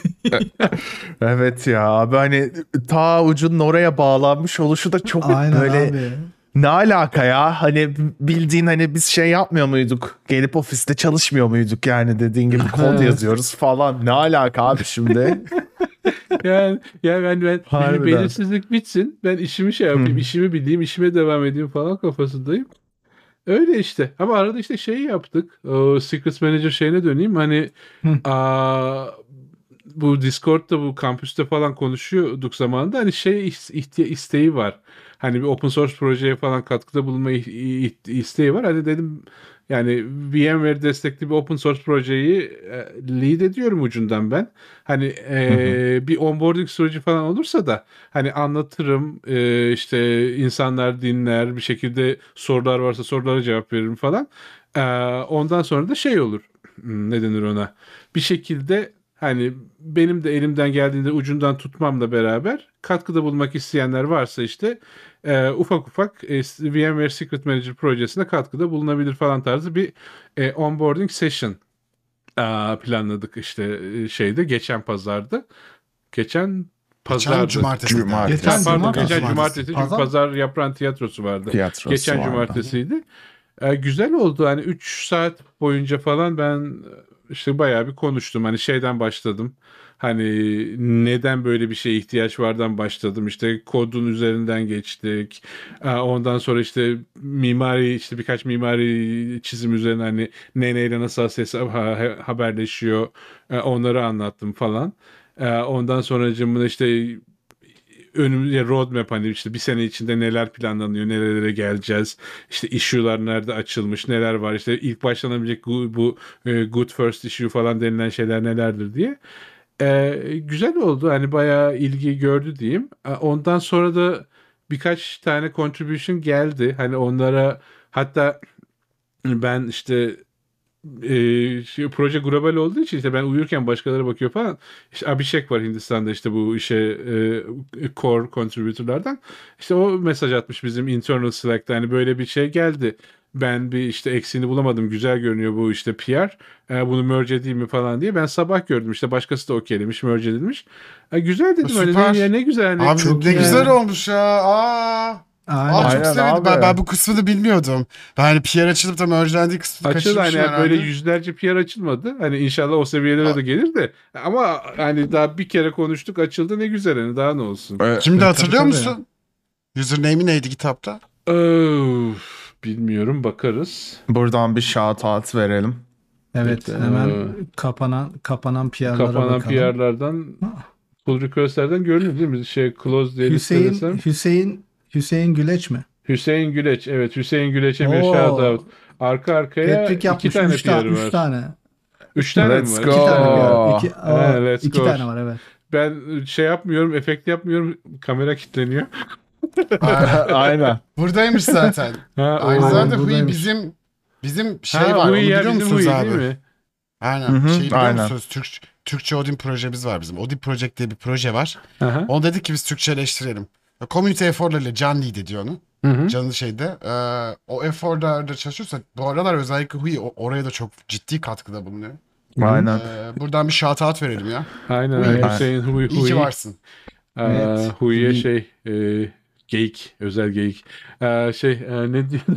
[SPEAKER 4] Evet ya abi hani ta ucunun oraya bağlanmış oluşu da çok
[SPEAKER 2] Aynen
[SPEAKER 4] böyle
[SPEAKER 2] abi.
[SPEAKER 4] Ne alaka ya? Hani bildiğin hani biz şey yapmıyor muyduk? Gelip ofiste çalışmıyor muyduk yani dediğin gibi kod yazıyoruz falan. Ne alaka abi şimdi?
[SPEAKER 3] Yani yani ben ben
[SPEAKER 4] Harbiden.
[SPEAKER 3] belirsizlik bitsin ben işimi şey yapayım
[SPEAKER 4] Hı.
[SPEAKER 3] işimi bileyim işime devam edeyim falan kafasındayım. Öyle işte. Ama arada işte şeyi yaptık o Secrets Manager şeyine döneyim. Hani aa, bu Discord'da bu kampüste falan konuşuyorduk zamanında. Hani şey isteği var hani bir open source projeye falan katkıda bulunma isteği var hadi dedim yani VMware destekli bir open source projeyi e, lead ediyorum ucundan ben. Hani e, bir onboarding süreci falan olursa da hani anlatırım e, işte insanlar dinler bir şekilde sorular varsa sorulara cevap veririm falan. E, ondan sonra da şey olur Hmm, ne denir ona bir şekilde hani benim de elimden geldiğinde ucundan tutmamla beraber katkıda bulmak isteyenler varsa işte e, ufak ufak e, VMware Secret Manager projesine katkıda bulunabilir falan tarzı bir e, onboarding session e, planladık işte e, şeyde geçen pazarda. Geçen
[SPEAKER 1] Geçen
[SPEAKER 3] pazardı.
[SPEAKER 1] cumartesi.
[SPEAKER 4] Cumartesi.
[SPEAKER 3] Geçen,
[SPEAKER 2] Geçen
[SPEAKER 3] pardon,
[SPEAKER 2] cumartesi.
[SPEAKER 3] geçen cumartesi çünkü
[SPEAKER 2] Pazar-
[SPEAKER 3] pazar yapran tiyatrosu vardı.
[SPEAKER 4] tiyatrosu
[SPEAKER 3] Geçen
[SPEAKER 4] vardı.
[SPEAKER 3] cumartesiydi. E, güzel oldu. Hani 3 saat boyunca falan ben e, işte bayağı bir konuştum. Hani şeyden başladım. Hani neden böyle bir şeye ihtiyaç vardan başladım. İşte kodun üzerinden geçtik. Ondan sonra işte mimari işte birkaç mimari çizim üzerine hani ne neyle nasıl ha- haberleşiyor. E, onları anlattım falan. Ondan sonra işte önümüzde roadmap hani işte bir sene içinde neler planlanıyor, nerelere geleceğiz. İşte issue'lar nerede açılmış, neler var. İşte ilk başlanabilecek bu, bu e, good first issue falan denilen şeyler nelerdir diye. E, güzel oldu. Hani bayağı ilgi gördü diyeyim. E, ondan sonra da birkaç tane contribution geldi. Hani onlara hatta ben işte e, şey, proje global olduğu için işte ben uyurken başkaları bakıyor falan. İşte Abhishek var Hindistan'da işte bu işe e, core contributor'lardan. İşte o mesaj atmış bizim internal Slack'ta hani böyle bir şey geldi. Ben bir işte eksiğini bulamadım. Güzel görünüyor bu işte PR. E, bunu merge edeyim mi falan diye. Ben sabah gördüm işte başkası da okeylemiş, merge edilmiş. E, güzel dedim öyle
[SPEAKER 1] Süper.
[SPEAKER 3] ne, ya ne güzel. Hani
[SPEAKER 1] Abi
[SPEAKER 2] Çok
[SPEAKER 1] ne güzel olmuş ya. Aa.
[SPEAKER 2] Aynen.
[SPEAKER 1] Aa, çok
[SPEAKER 4] Aynen
[SPEAKER 1] sevindim.
[SPEAKER 4] abi.
[SPEAKER 1] Ben, ben bu kısmını bilmiyordum. Ben hani PR açılıp da merge'lendiği kısmını
[SPEAKER 3] Açıldı hani
[SPEAKER 1] kaçırmışım
[SPEAKER 3] yani böyle
[SPEAKER 1] herhalde.
[SPEAKER 3] yüzlerce PR açılmadı. Hani inşallah o seviyelere de gelir de. Ama hani daha bir kere konuştuk açıldı ne güzel hani daha ne olsun.
[SPEAKER 4] Ee,
[SPEAKER 1] Şimdi
[SPEAKER 2] tabii,
[SPEAKER 1] hatırlıyor
[SPEAKER 2] tabii.
[SPEAKER 1] musun? Username'i neydi kitapta?
[SPEAKER 3] Öf, bilmiyorum bakarız.
[SPEAKER 4] buradan bir shout out verelim.
[SPEAKER 2] Evet
[SPEAKER 3] Evet,
[SPEAKER 2] hemen
[SPEAKER 3] e,
[SPEAKER 2] kapanan kapanan PR'lara
[SPEAKER 3] Kapanan
[SPEAKER 2] bakalım.
[SPEAKER 3] PR'lardan pull request'lerden görünüyor değil mi? Şey close diye
[SPEAKER 2] Hüseyin
[SPEAKER 3] listelersem.
[SPEAKER 2] Hüseyin Hüseyin Güleç mi?
[SPEAKER 3] Hüseyin Güleç. Evet Hüseyin Güleç'e bir shout out. Arka arkaya
[SPEAKER 2] Patrick
[SPEAKER 3] iki
[SPEAKER 2] yapmış
[SPEAKER 3] tane
[SPEAKER 2] 3 tane, üç
[SPEAKER 3] var.
[SPEAKER 2] tane.
[SPEAKER 3] Üç tane
[SPEAKER 4] Let's
[SPEAKER 3] mi var?
[SPEAKER 4] go.
[SPEAKER 2] İki tane. PR. İki,
[SPEAKER 3] Ha,
[SPEAKER 2] aa,
[SPEAKER 3] let's
[SPEAKER 2] iki
[SPEAKER 3] go.
[SPEAKER 2] tane var evet.
[SPEAKER 3] Ben şey yapmıyorum, efekt yapmıyorum. Kamera kilitleniyor.
[SPEAKER 4] Aynen.
[SPEAKER 1] Buradaymış zaten.
[SPEAKER 3] Ha,
[SPEAKER 1] Aynı
[SPEAKER 3] o-
[SPEAKER 1] zamanda Hui
[SPEAKER 2] buradaymış.
[SPEAKER 1] bizim bizim şey
[SPEAKER 3] ha,
[SPEAKER 1] var. Onu
[SPEAKER 3] Hui ya,
[SPEAKER 1] biliyor
[SPEAKER 3] bizim
[SPEAKER 1] musunuz
[SPEAKER 3] Hui
[SPEAKER 1] abi?
[SPEAKER 3] değil mi?
[SPEAKER 1] Aynen.
[SPEAKER 4] Hı hı,
[SPEAKER 1] Şey biliyor
[SPEAKER 4] aynen.
[SPEAKER 1] musunuz? Türk, Türkçe Odin projemiz var bizim. Odin Project diye bir proje var.
[SPEAKER 3] Aha.
[SPEAKER 1] Onu dedik ki biz Türkçeleştirelim. Community eforlarıyla Can lead ediyor onu.
[SPEAKER 3] Hı hı.
[SPEAKER 1] Can'ın şeyde. Ee, o eforlarda çalışıyorsa bu aralar özellikle Hui o- oraya da çok ciddi katkıda bulunuyor.
[SPEAKER 4] Aynen.
[SPEAKER 1] Ee, buradan bir shout out verelim ya.
[SPEAKER 3] Aynen
[SPEAKER 1] Huy.
[SPEAKER 3] Hüseyin Huy
[SPEAKER 1] İyi ki varsın.
[SPEAKER 3] Ee,
[SPEAKER 2] Evet. Huy.
[SPEAKER 3] şey e, geyik özel geyik. Ee, şey e, ne diyor?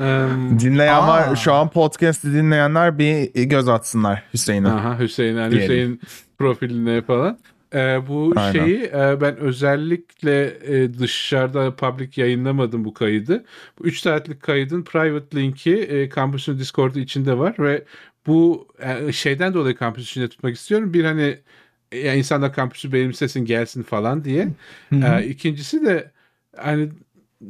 [SPEAKER 3] Em,
[SPEAKER 4] Dinleyen
[SPEAKER 2] Aa.
[SPEAKER 4] var. Şu an podcast'i dinleyenler bir göz atsınlar Hüseyin'e.
[SPEAKER 3] Aha Hüseyin yani
[SPEAKER 4] Diyelim.
[SPEAKER 3] Hüseyin profiline falan. Ee, bu
[SPEAKER 4] Aynen.
[SPEAKER 3] şeyi e, ben özellikle e, dışarıda public yayınlamadım bu kaydı. Bu 3 saatlik kaydın private linki e, kampüsün Discord'u içinde var ve bu e, şeyden dolayı kampüs içinde tutmak istiyorum. Bir hani e, ya insanlar kampüsü benimsesin gelsin falan diye. Ee, ikincisi de hani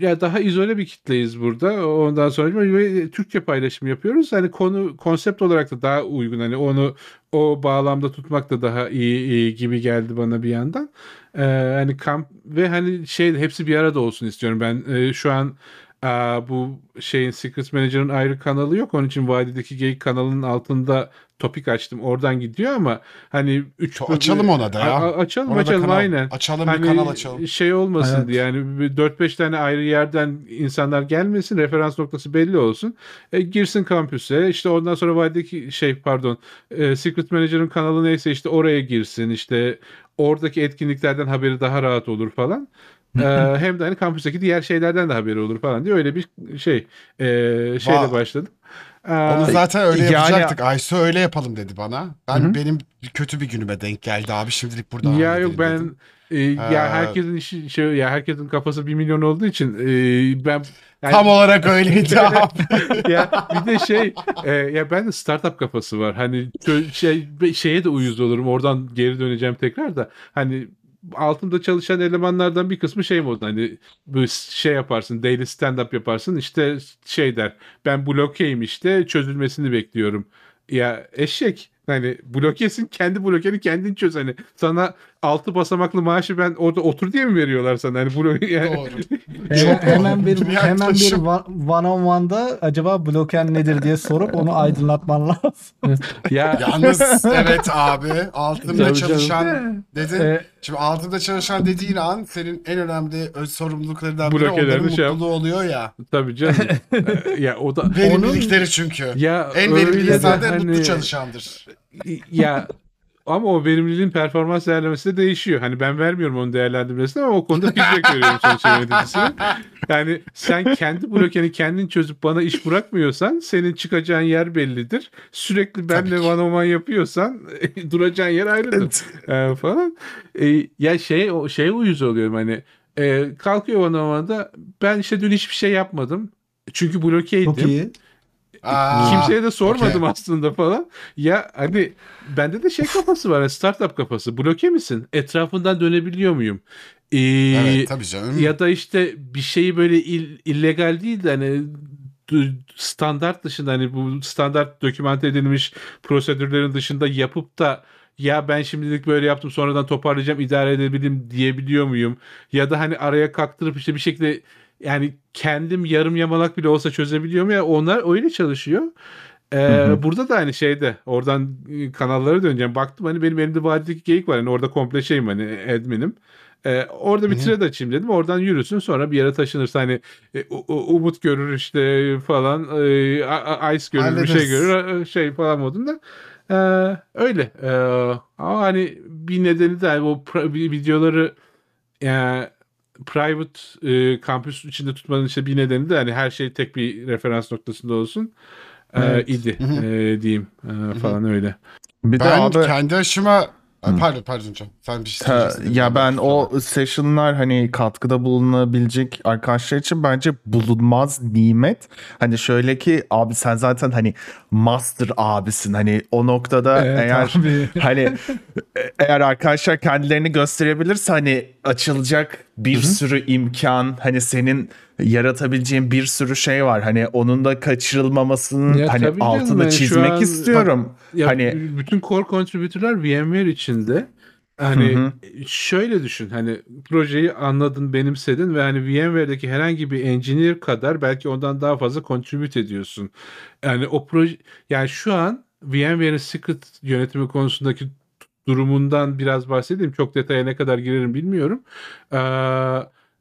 [SPEAKER 3] ya daha izole bir kitleyiz burada. Ondan sonra ve Türkçe paylaşım yapıyoruz. Hani konu konsept olarak da daha uygun. Hani onu o bağlamda tutmak da daha iyi, iyi gibi geldi bana bir yandan. Ee, hani kamp ve hani şey hepsi bir arada olsun istiyorum. Ben e, şu an aa, bu şeyin Secret Manager'ın ayrı kanalı yok. Onun için Vadideki Geyik kanalının altında topik açtım. Oradan gidiyor ama hani üç
[SPEAKER 1] Açalım ona da ya.
[SPEAKER 3] A- açalım
[SPEAKER 1] Orada
[SPEAKER 3] açalım
[SPEAKER 1] kanal-
[SPEAKER 3] aynen.
[SPEAKER 1] Açalım
[SPEAKER 3] Hani
[SPEAKER 1] bir kanal açalım.
[SPEAKER 3] şey olmasın
[SPEAKER 2] Evet.
[SPEAKER 3] diye yani 4-5 tane ayrı yerden insanlar gelmesin referans noktası belli olsun. E, girsin kampüse işte ondan sonra vadideki şey pardon e, Secret Manager'ın kanalı neyse işte oraya girsin işte oradaki etkinliklerden haberi daha rahat olur falan. E, hem de hani kampüsteki diğer şeylerden de haberi olur falan diye öyle bir şey e, şeyle
[SPEAKER 1] Vay.
[SPEAKER 3] başladım. E,
[SPEAKER 1] Onu zaten öyle
[SPEAKER 4] yani-
[SPEAKER 1] yapacaktık. Aysu öyle yapalım dedi bana. Ben benim kötü bir günüme denk geldi abi. Şimdilik burada
[SPEAKER 3] Ya yok ben
[SPEAKER 1] dedim.
[SPEAKER 3] e, ya
[SPEAKER 1] Ee,
[SPEAKER 3] herkesin işi şey ya herkesin kafası bir milyon olduğu için e, ben yani-
[SPEAKER 1] Tam olarak öyleydi abi.
[SPEAKER 3] ya bir de şey e, ya ben de startup kafası var. Hani şey şeye de uyuz olurum. Oradan geri döneceğim tekrar da. Hani altında çalışan elemanlardan bir kısmı şey modu hani bu şey yaparsın daily stand up yaparsın işte şey der ben blokeyim işte çözülmesini bekliyorum. Ya eşek hani blokesin kendi blokeni kendin çöz hani sana altı basamaklı maaşı ben orada otur diye mi veriyorlar sana hani bloke yani
[SPEAKER 1] Doğru.
[SPEAKER 2] Hemen,
[SPEAKER 1] Çok
[SPEAKER 2] hemen bir hemen bir one on one'da acaba bloken nedir diye sorup onu aydınlatman lazım.
[SPEAKER 3] ya
[SPEAKER 1] Yalnız evet abi altında çalışan dedin.
[SPEAKER 2] Ee,
[SPEAKER 1] Şimdi altında çalışan dediğin an senin en önemli öz sorumluluklarından biri onların
[SPEAKER 3] şey yap-
[SPEAKER 1] mutluluğu oluyor ya.
[SPEAKER 3] tabii canım ya o da
[SPEAKER 1] Verimlilikleri çünkü.
[SPEAKER 3] ya
[SPEAKER 1] en verimli insan da
[SPEAKER 3] hani-
[SPEAKER 1] mutlu çalışandır.
[SPEAKER 3] ya ama o verimliliğin performans değerlemesi de değişiyor. Hani ben vermiyorum onun değerlendirmesini ama o konuda feedback veriyorum sonuçta yöneticisine. Yani sen kendi blokeni kendin çözüp bana iş bırakmıyorsan senin çıkacağın yer bellidir. Sürekli benle one on one yapıyorsan duracağın yer ayrıdır Ee, falan. Ee, ya şey o şeye uyuz oluyorum hani e, kalkıyor one on one'da ben işte dün hiçbir şey yapmadım. Çünkü blokeydim.
[SPEAKER 2] çok iyi.
[SPEAKER 1] Aa,
[SPEAKER 3] Kimseye de sormadım
[SPEAKER 1] okey.
[SPEAKER 3] aslında falan. Ya hani bende de şey kafası var. hani Startup kafası. Bloke misin? Etrafından dönebiliyor muyum? Ee,
[SPEAKER 1] Evet tabii canım.
[SPEAKER 3] ya da işte bir şeyi böyle il- illegal değil de hani standart dışında hani bu standart dokümante edilmiş prosedürlerin dışında yapıp da ya ben şimdilik böyle yaptım sonradan toparlayacağım idare edebilirim diyebiliyor muyum? Ya da hani araya kaktırıp işte bir şekilde yani kendim yarım yamalak bile olsa çözebiliyorum ya onlar öyle çalışıyor. Ee, Burada da aynı şeyde oradan e, kanallara döneceğim. Baktım hani benim elimde vadideki geyik var. Hani orada komple şeyim hani adminim. Ee, orada bir thread açayım dedim. Oradan yürüsün sonra bir yere taşınırsa hani e, umut görür işte falan e, a- a- ice görür bir şey
[SPEAKER 1] Hallederiz.
[SPEAKER 3] görür e, şey falan modunda. Ee, öyle. Ee, ama hani bir nedeni de hani o videoları yani private e, kampüs içinde tutmanın işte bir nedeni de hani her şey tek bir referans noktasında olsun. Ee,
[SPEAKER 2] Evet.
[SPEAKER 3] idi e, diyeyim e, falan öyle.
[SPEAKER 4] Bir de
[SPEAKER 1] ben
[SPEAKER 4] abi
[SPEAKER 1] kendi aşıma Ay, pardon pardon canım. Sen bir şey
[SPEAKER 4] Ta-
[SPEAKER 1] söyleyeceksin.
[SPEAKER 4] ya ben o session'lar hani katkıda bulunabilecek arkadaşlar için bence bulunmaz nimet. Hani şöyle ki abi sen zaten hani master abisin. Hani o noktada
[SPEAKER 2] Evet
[SPEAKER 4] eğer
[SPEAKER 2] abi.
[SPEAKER 4] hani e- eğer arkadaşlar kendilerini gösterebilirse hani açılacak bir sürü imkan hani senin yaratabileceğin bir sürü şey var. Hani onun da kaçırılmamasının
[SPEAKER 3] Ya
[SPEAKER 4] hani altını
[SPEAKER 3] yani şu
[SPEAKER 4] çizmek
[SPEAKER 3] an-
[SPEAKER 4] istiyorum.
[SPEAKER 3] Ya
[SPEAKER 4] hani
[SPEAKER 3] bütün core contributor'lar VMware içinde. Hani
[SPEAKER 4] Hı hı.
[SPEAKER 3] şöyle düşün hani projeyi anladın, benimsedin ve hani VMware'deki herhangi bir engineer kadar belki ondan daha fazla contribute ediyorsun. Yani o proje yani şu an VMware'in secret yönetimi konusundaki durumundan biraz bahsedeyim. Çok detaya ne kadar girerim bilmiyorum. Ee,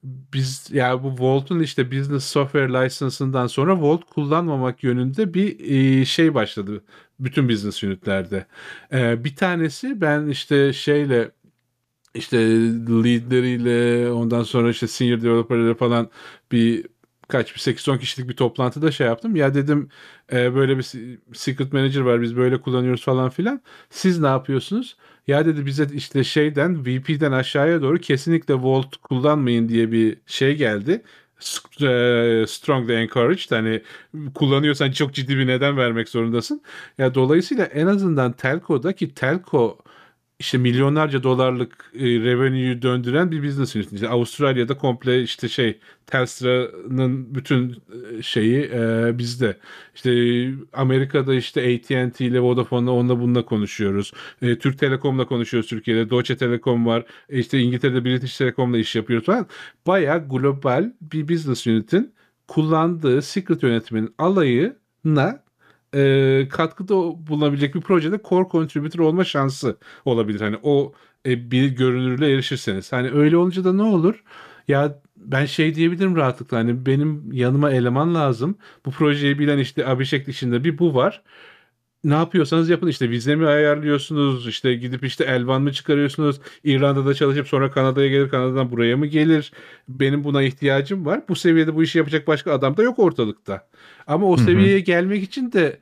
[SPEAKER 3] biz ya bu Vault'un işte Business Software License'ından sonra Vault kullanmamak yönünde bir e, şey başladı bütün business unitlerde. E, bir tanesi ben işte şeyle işte leadleriyle ondan sonra işte senior developer'ları falan bir kaç bir 8-10 kişilik bir toplantıda şey yaptım. Ya dedim e, böyle bir se- secret manager var biz böyle kullanıyoruz falan filan. Siz ne yapıyorsunuz? Ya dedi bize işte şeyden VP'den aşağıya doğru kesinlikle Vault kullanmayın diye bir şey geldi. E, Strongly encouraged hani kullanıyorsan çok ciddi bir neden vermek zorundasın. Ya dolayısıyla en azından telco'da ki telco işte milyonlarca dolarlık e, revenue'yu döndüren bir business unit. İşte Avustralya'da komple işte şey Telstra'nın bütün e, şeyi e, bizde. İşte Amerika'da işte AT&T ile Vodafone'la onunla bununla konuşuyoruz. E, Türk Telekom'la konuşuyoruz Türkiye'de. Deutsche Telekom var. E, işte İngiltere'de British Telecom'la iş yapıyoruz falan. Bayağı global bir business unit'in kullandığı secret yönetimin alayına e, katkıda bulunabilecek bir projede core contributor olma şansı olabilir. Hani o e, bir görünürlüğe erişirseniz. Hani öyle olunca da ne olur? Ya ben şey diyebilirim rahatlıkla hani benim yanıma eleman lazım. Bu projeyi bilen işte Abhishek dışında bir bu var. Ne yapıyorsanız yapın. İşte vize mi ayarlıyorsunuz işte gidip işte Elvan mı çıkarıyorsunuz? İrlanda'da çalışıp sonra Kanada'ya gelir Kanada'dan buraya mı gelir? Benim buna ihtiyacım var. Bu seviyede bu işi yapacak başka adam da yok ortalıkta. Ama o
[SPEAKER 4] Hı hı.
[SPEAKER 3] seviyeye gelmek için de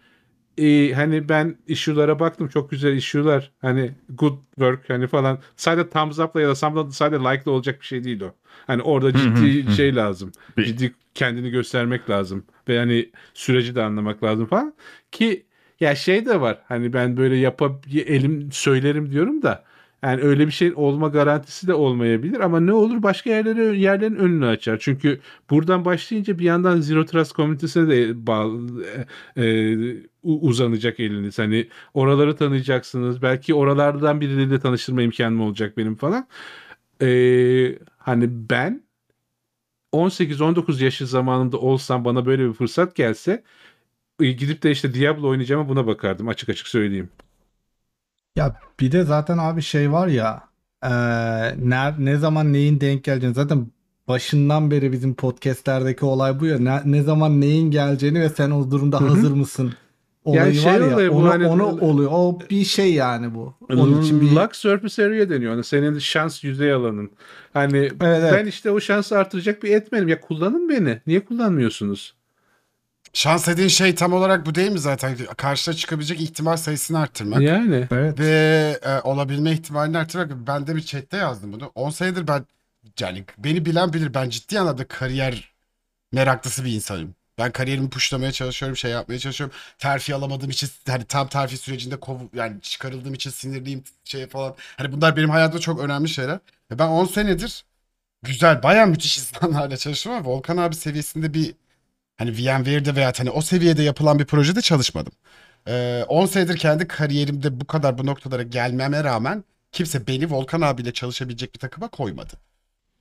[SPEAKER 3] e, hani ben issue'lara baktım. Çok güzel issue'lar. Hani good work hani falan. Sadece thumbs up'la ya da sadece, like'la olacak bir şey değil o. Hani orada ciddi şey lazım. Ciddi kendini göstermek lazım. Ve hani süreci de anlamak lazım falan. Ki ya şey de var hani ben böyle yapab elim söylerim diyorum da yani öyle bir şey olma garantisi de olmayabilir ama ne olur başka yerlere yerlerin önünü açar. Çünkü buradan başlayınca bir yandan Zero Trust komünitesine de bağlı, e, e, uzanacak eliniz. Hani oraları tanıyacaksınız. Belki oralardan birileriyle tanıştırma imkanım olacak benim falan. E, hani ben 18-19 yaşı zamanında olsam bana böyle bir fırsat gelse gidip de işte Diablo oynayacağıma buna bakardım açık açık söyleyeyim.
[SPEAKER 2] Ya bir de zaten abi şey var ya eee, ne, ne zaman neyin denk geleceğini zaten başından beri bizim podcastlerdeki olay bu ya ne, ne zaman neyin geleceğini ve sen o durumda
[SPEAKER 3] Hı hı.
[SPEAKER 2] hazır mısın olayı
[SPEAKER 3] şey
[SPEAKER 2] var ya
[SPEAKER 3] bu
[SPEAKER 2] onu,
[SPEAKER 3] hani-
[SPEAKER 2] onu oluyor o bir şey yani bu onun için bir
[SPEAKER 3] Luck surface area deniyor. Hani senin şans yüzey alanın. Hani
[SPEAKER 2] evet,
[SPEAKER 3] ben
[SPEAKER 2] evet.
[SPEAKER 3] işte o şansı artıracak bir etmenim. Ya kullanın beni. Niye kullanmıyorsunuz?
[SPEAKER 1] Şans dediğin şey tam olarak bu değil mi zaten? Karşına çıkabilecek ihtimal sayısını arttırmak.
[SPEAKER 3] Yani.
[SPEAKER 2] evet.
[SPEAKER 1] Ve e, olabilme ihtimalini arttırmak. Ben de bir chatte yazdım bunu. 10 senedir ben yani beni bilen bilir. Ben ciddi anlamda kariyer meraklısı bir insanım. Ben kariyerimi puşlamaya çalışıyorum, şey yapmaya çalışıyorum. Terfi alamadığım için hani tam terfi sürecinde kov yani çıkarıldığım için sinirliyim şey falan. Hani bunlar benim hayatımda çok önemli şeyler. Ve ben 10 senedir güzel, bayağı müthiş insanlarla çalışıyorum ama Volkan abi seviyesinde bir hani VMware'de veya hani o seviyede yapılan bir projede çalışmadım. Ee, 10 senedir kendi kariyerimde bu kadar bu noktalara gelmeme rağmen kimse beni Volkan abiyle çalışabilecek bir takıma koymadı.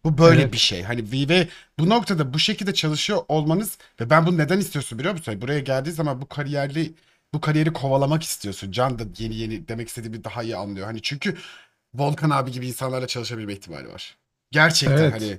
[SPEAKER 1] Bu böyle
[SPEAKER 2] Evet.
[SPEAKER 1] bir şey. Hani ve bu noktada bu şekilde çalışıyor olmanız ve ben bunu neden istiyorsun biliyor musun? Buraya geldiği zaman bu kariyerli bu kariyeri kovalamak istiyorsun. Can da yeni yeni demek istediğimi daha iyi anlıyor. Hani çünkü Volkan abi gibi insanlarla çalışabilme ihtimali var. Gerçekten
[SPEAKER 2] Evet.
[SPEAKER 1] hani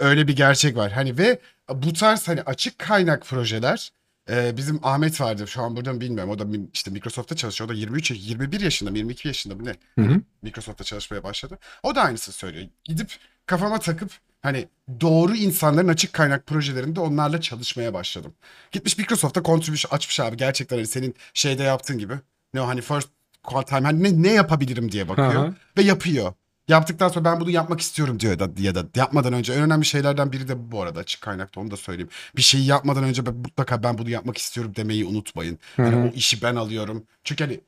[SPEAKER 1] öyle bir gerçek var. Hani ve bu tarz hani açık kaynak projeler e, bizim Ahmet vardı şu an burada mı bilmiyorum. O da işte Microsoft'ta çalışıyor. O da 23 21 yaşında mı 22 yaşında mı ne?
[SPEAKER 3] Hı hı.
[SPEAKER 1] Microsoft'ta çalışmaya başladı. O da aynısını söylüyor. Gidip kafama takıp hani doğru insanların açık kaynak projelerinde onlarla çalışmaya başladım. Gitmiş Microsoft'ta contribution açmış abi gerçekten hani senin şeyde yaptığın gibi. Ne o hani first time hani ne, ne yapabilirim diye bakıyor
[SPEAKER 3] Aha.
[SPEAKER 1] ve yapıyor. Yaptıktan sonra ben bunu yapmak istiyorum diyor da ya da yapmadan önce en önemli şeylerden biri de bu bu arada açık kaynakta onu da söyleyeyim. Bir şeyi yapmadan önce ben mutlaka ben bunu yapmak istiyorum demeyi unutmayın. Hani
[SPEAKER 3] Hı
[SPEAKER 1] o işi ben alıyorum. Çünkü hani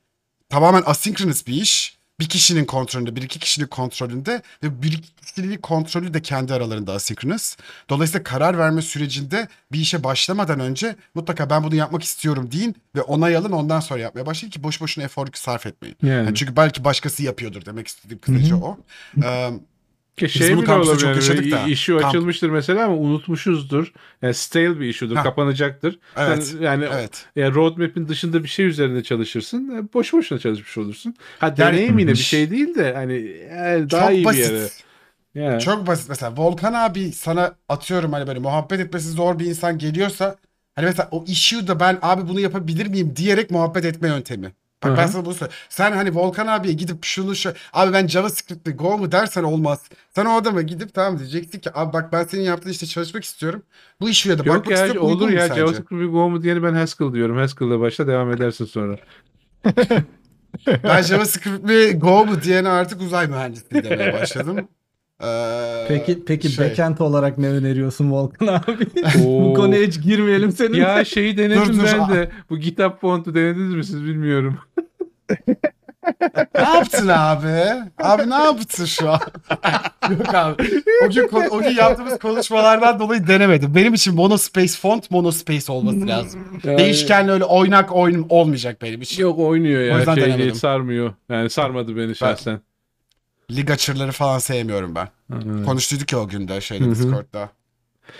[SPEAKER 1] tamamen asynchronous bir iş. Bir kişinin kontrolünde, bir iki kişinin kontrolünde ve bir iki kişinin kontrolü de kendi aralarında asynchronous. Dolayısıyla karar verme sürecinde bir işe başlamadan önce mutlaka ben bunu yapmak istiyorum deyin ve onay alın ondan sonra yapmaya başlayın ki boş boşuna efor sarf etmeyin.
[SPEAKER 3] Yani.
[SPEAKER 1] Yani çünkü belki başkası yapıyordur demek istediğim kısaca o. Ee,
[SPEAKER 3] Ki
[SPEAKER 1] Biz
[SPEAKER 3] şey
[SPEAKER 1] bunu
[SPEAKER 3] bile olabilir.
[SPEAKER 1] çok
[SPEAKER 3] yani,
[SPEAKER 1] yaşadık da.
[SPEAKER 3] İşi
[SPEAKER 1] Kamp-
[SPEAKER 3] açılmıştır mesela ama unutmuşuzdur. Yani stale bir issue'dur.
[SPEAKER 1] Ha.
[SPEAKER 3] Kapanacaktır.
[SPEAKER 1] Evet,
[SPEAKER 3] Sen yani
[SPEAKER 1] evet.
[SPEAKER 3] ya roadmap'in dışında bir şey üzerinde çalışırsın. e, Boş boşuna çalışmış olursun. Ha deneyim yine bir şey değil de hani yani daha
[SPEAKER 1] çok
[SPEAKER 3] iyi
[SPEAKER 1] basit.
[SPEAKER 3] bir yere. Ya.
[SPEAKER 1] Çok basit mesela Volkan abi sana atıyorum hani böyle muhabbet etmesi zor bir insan geliyorsa hani mesela o issue'da ben abi bunu yapabilir miyim diyerek muhabbet etme yöntemi. Bak ben sana bunu söyleyeyim. Sen hani Volkan abiye gidip şunu şu abi ben JavaScript'te Go mu dersen olmaz. Sen o adama gidip tamam diyeceksin ki abi bak ben senin yaptığın işte çalışmak istiyorum. Bu issue'ya da
[SPEAKER 3] Yok
[SPEAKER 1] bakmak
[SPEAKER 3] ya
[SPEAKER 1] istiyorum.
[SPEAKER 3] olur ya
[SPEAKER 1] sence?
[SPEAKER 3] JavaScript bir Go mu diyeni ben Haskell diyorum. Haskell'la başla devam edersin sonra.
[SPEAKER 1] Ben JavaScript mi Go mu diyene artık uzay mühendisliği demeye başladım. Ee,
[SPEAKER 2] Peki peki
[SPEAKER 1] şey-
[SPEAKER 2] backend olarak ne öneriyorsun Volkan abi? Bu konuya hiç girmeyelim seninle.
[SPEAKER 3] Ya şeyi denedim
[SPEAKER 1] Dur, dur.
[SPEAKER 3] ben de. Bu GitHub fontu denediniz mi siz bilmiyorum.
[SPEAKER 1] Ne yaptın abi? Abi ne yaptın şu an? Yok abi. O gün, o gün yaptığımız konuşmalardan dolayı denemedim. Benim için monospace font monospace olması lazım.
[SPEAKER 3] Yani-
[SPEAKER 1] Değişken öyle oynak oyun olmayacak benim için.
[SPEAKER 3] Yok oynuyor
[SPEAKER 1] O
[SPEAKER 3] ya.
[SPEAKER 1] yüzden
[SPEAKER 3] Şey değil,
[SPEAKER 1] denemedim.
[SPEAKER 3] sarmıyor. Yani sarmadı beni şahsen.
[SPEAKER 1] Lig açırları falan sevmiyorum ben.
[SPEAKER 3] Hı.
[SPEAKER 1] Konuştuyduk ya o günde şeyde
[SPEAKER 3] Hı hı.
[SPEAKER 1] Discord'da.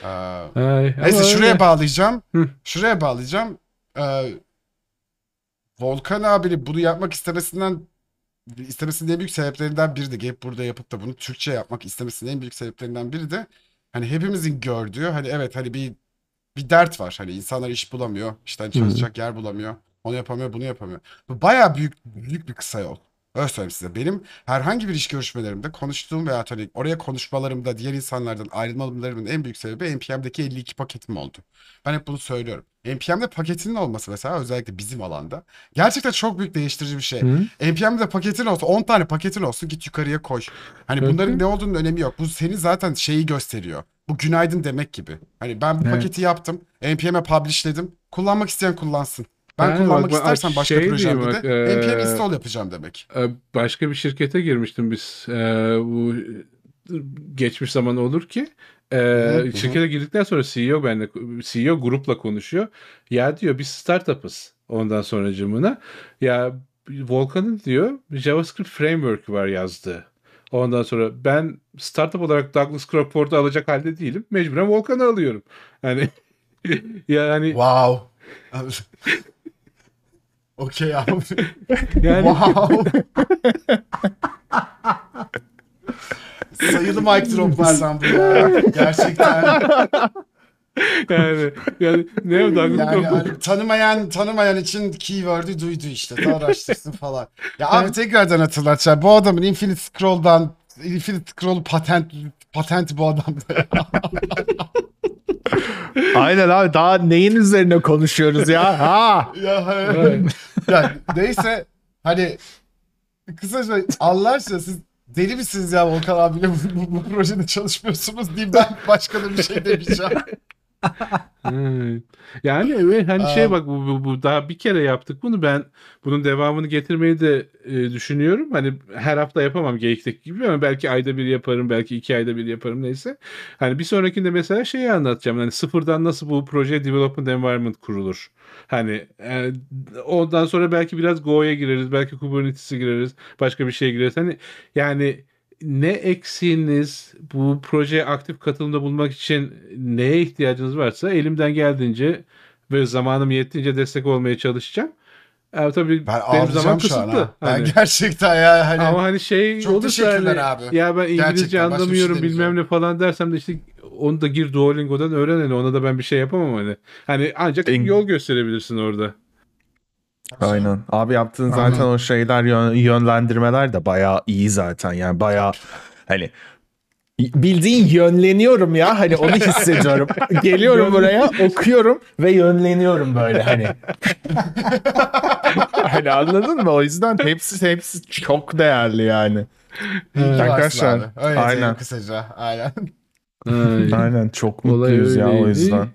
[SPEAKER 1] Ee,
[SPEAKER 3] Ay,
[SPEAKER 1] neyse şuraya
[SPEAKER 3] öyle.
[SPEAKER 1] bağlayacağım.
[SPEAKER 3] Hı.
[SPEAKER 1] Şuraya bağlayacağım. Ee, Volkan abinin bunu yapmak istemesinden istemesinin en büyük sebeplerinden biri de hep burada yapıp da bunu Türkçe yapmak istemesinin en büyük sebeplerinden biri de hani hepimizin gördüğü hani evet hani bir bir dert var. Hani insanlar iş bulamıyor. işten çalışacak yer bulamıyor. Onu yapamıyor, bunu yapamıyor. Bu bayağı büyük büyük bir kısa yol. Öyle söyleyeyim size. Benim herhangi bir iş görüşmelerimde konuştuğum veya hani oraya konuşmalarımda diğer insanlardan ayrılmalarımın en büyük sebebi NPM'deki 52 paketim oldu. Ben hep bunu söylüyorum. NPM'de paketinin olması mesela özellikle bizim alanda gerçekten çok büyük değiştirici bir şey.
[SPEAKER 3] Hı?
[SPEAKER 1] NPM'de paketin olsa 10 tane paketin olsun git yukarıya koy. Hani
[SPEAKER 3] Hı hı.
[SPEAKER 1] bunların ne olduğunun önemi yok. Bu seni zaten şeyi gösteriyor. Bu günaydın demek gibi. Hani ben bu
[SPEAKER 2] Evet.
[SPEAKER 1] paketi yaptım. NPM'e publishledim. Kullanmak isteyen kullansın. Ben
[SPEAKER 3] Yani
[SPEAKER 1] kullanmak
[SPEAKER 3] bak,
[SPEAKER 1] istersen başka
[SPEAKER 3] şey
[SPEAKER 1] projemde de
[SPEAKER 3] bak,
[SPEAKER 1] NPM
[SPEAKER 3] eee,
[SPEAKER 1] install yapacağım demek.
[SPEAKER 3] Ee, Başka bir şirkete girmiştim biz. Ee, bu geçmiş zaman olur ki.
[SPEAKER 1] Hı hı.
[SPEAKER 3] şirkete girdikten sonra CEO benle CEO grupla konuşuyor. Ya diyor biz startup'ız. Ondan sonra cımına. Ya Volkan'ın diyor JavaScript framework var yazdığı. Ondan sonra ben startup olarak Douglas Crawford'u alacak halde değilim. Mecburen Volkan'ı alıyorum. Hani yani
[SPEAKER 1] Wow. Okey abi.
[SPEAKER 3] yani
[SPEAKER 1] wow. Sayılı mic droplardan bu ya. Gerçekten.
[SPEAKER 3] yani yani ne Douglas
[SPEAKER 1] Yani hani tanımayan tanımayan için keyword'ü duydu işte. Da araştırsın falan. Ya abi tekrardan hatırlatacağım. Bu adamın Infinite Scroll'dan Infinite Scroll patent patent bu adamda.
[SPEAKER 4] Aynen abi daha neyin üzerine konuşuyoruz ya? Ha.
[SPEAKER 1] ya
[SPEAKER 3] Evet.
[SPEAKER 1] yani neyse hani kısaca Allah siz deli misiniz ya Volkan abiyle bu, bu, bu projede çalışmıyorsunuz diyeyim ben başka da bir şey demeyeceğim.
[SPEAKER 3] Yani ve hani şey bak bu, bu, bu daha bir kere yaptık bunu ben bunun devamını getirmeyi de e, düşünüyorum. Hani her hafta yapamam geyikteki gibi ama belki ayda bir yaparım belki iki ayda bir yaparım neyse. Hani bir sonrakinde mesela şeyi anlatacağım. Hani sıfırdan nasıl bu proje development environment kurulur. Hani e, ondan sonra belki biraz Go'ya gireriz belki Kubernetes'e gireriz başka bir şeye gireriz. Hani yani ne eksiğiniz bu projeye aktif katılımda bulmak için neye ihtiyacınız varsa elimden geldiğince ve zamanım yettiğince destek olmaya çalışacağım. Yani tabii
[SPEAKER 1] Ben
[SPEAKER 3] benim zaman kısıtlı.
[SPEAKER 1] ha. Ben
[SPEAKER 3] Hani.
[SPEAKER 1] gerçekten ya hani
[SPEAKER 3] Ama hani şey
[SPEAKER 1] Çok
[SPEAKER 3] olursa
[SPEAKER 1] teşekkürler
[SPEAKER 3] hani,
[SPEAKER 1] abi.
[SPEAKER 3] ya ben İngilizce
[SPEAKER 1] Gerçekten, şey
[SPEAKER 3] anlamıyorum bilmem
[SPEAKER 1] demeyeceğim.
[SPEAKER 3] ne falan dersem de işte onu da gir Duolingo'dan öğren hani ona da ben bir şey yapamam hani. Hani ancak
[SPEAKER 4] İng-
[SPEAKER 3] yol gösterebilirsin orada.
[SPEAKER 4] Aynen. Abi yaptığın zaten o şeyler yön- yönlendirmeler de bayağı iyi zaten. Yani bayağı hani bildiğin yönleniyorum ya hani onu hissediyorum. Geliyorum buraya okuyorum ve yönleniyorum böyle hani. hani anladın mı? O yüzden hepsi hepsi çok değerli yani.
[SPEAKER 1] varsın
[SPEAKER 4] Arkadaşlar.
[SPEAKER 1] Öyle
[SPEAKER 4] aynen.
[SPEAKER 1] kısaca. Aynen.
[SPEAKER 3] Ay,
[SPEAKER 4] Aynen çok
[SPEAKER 3] olay
[SPEAKER 4] mutluyuz ya o yüzden.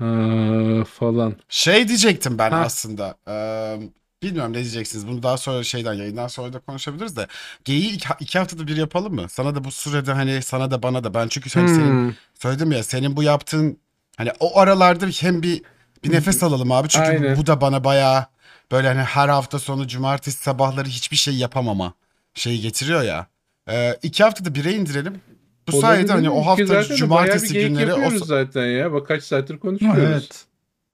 [SPEAKER 3] Ha, falan.
[SPEAKER 1] Şey diyecektim ben
[SPEAKER 3] Ha.
[SPEAKER 1] aslında. Eee, bilmiyorum ne diyeceksiniz. Bunu daha sonra şeyden yayından sonra da konuşabiliriz de. Geyiği iki, iki haftada bir yapalım mı? Sana da bu sürede hani sana da bana da. Ben çünkü hani senin
[SPEAKER 3] Hmm.
[SPEAKER 1] söyledim ya senin bu yaptığın hani o aralarda hem bir bir nefes alalım abi. Çünkü
[SPEAKER 3] Aynen.
[SPEAKER 1] bu da bana bayağı böyle hani her hafta sonu cumartesi sabahları hiçbir şey yapamama şeyi getiriyor ya. Eee iki haftada bire indirelim. Bu sayede hani o hafta
[SPEAKER 3] zaten bayağı bir
[SPEAKER 1] cumartesi günleri o
[SPEAKER 3] yapıyoruz zaten ya. Bak kaç saattir konuşuyoruz.
[SPEAKER 2] Evet.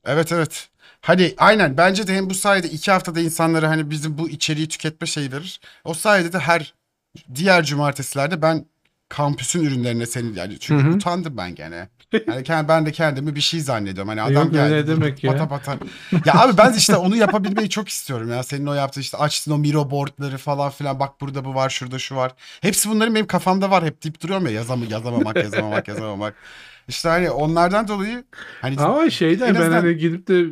[SPEAKER 1] Evet evet. Hani aynen bence de hem bu sayede iki haftada insanlara hani bizim bu içeriği tüketme şeyi verir. O sayede de her diğer cumartesilerde ben kampüsün ürünlerine senin yani çünkü
[SPEAKER 3] Hı hı.
[SPEAKER 1] utandım ben gene. Yani kend- ben de kendimi bir şey zannediyorum. Hani adam
[SPEAKER 3] Yok,
[SPEAKER 1] geldi.
[SPEAKER 3] ne demek ya?
[SPEAKER 1] Pata pata. Ya abi ben işte onu yapabilmeyi çok istiyorum ya. Senin o yaptığın işte açtın o Miro boardları falan filan. Bak burada bu var, şurada şu var. Hepsi bunların benim kafamda var. Hep deyip duruyorum ya yazam yazamamak, yazamamak, yazamamak. İşte hani onlardan dolayı hani
[SPEAKER 3] Ama şeyden
[SPEAKER 1] En
[SPEAKER 3] ben
[SPEAKER 1] azından-
[SPEAKER 3] hani gidip de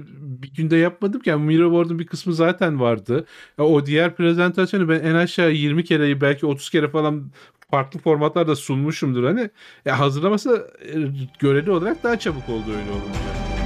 [SPEAKER 3] bir günde yapmadım ki. Yani Miroboard'un bir kısmı zaten vardı. Ya o diğer prezentasyonu ben en aşağı 20 kere belki 30 kere falan farklı formatlarda sunmuşumdur hani. Ya hazırlaması e, göreli olarak daha çabuk oldu öyle olunca.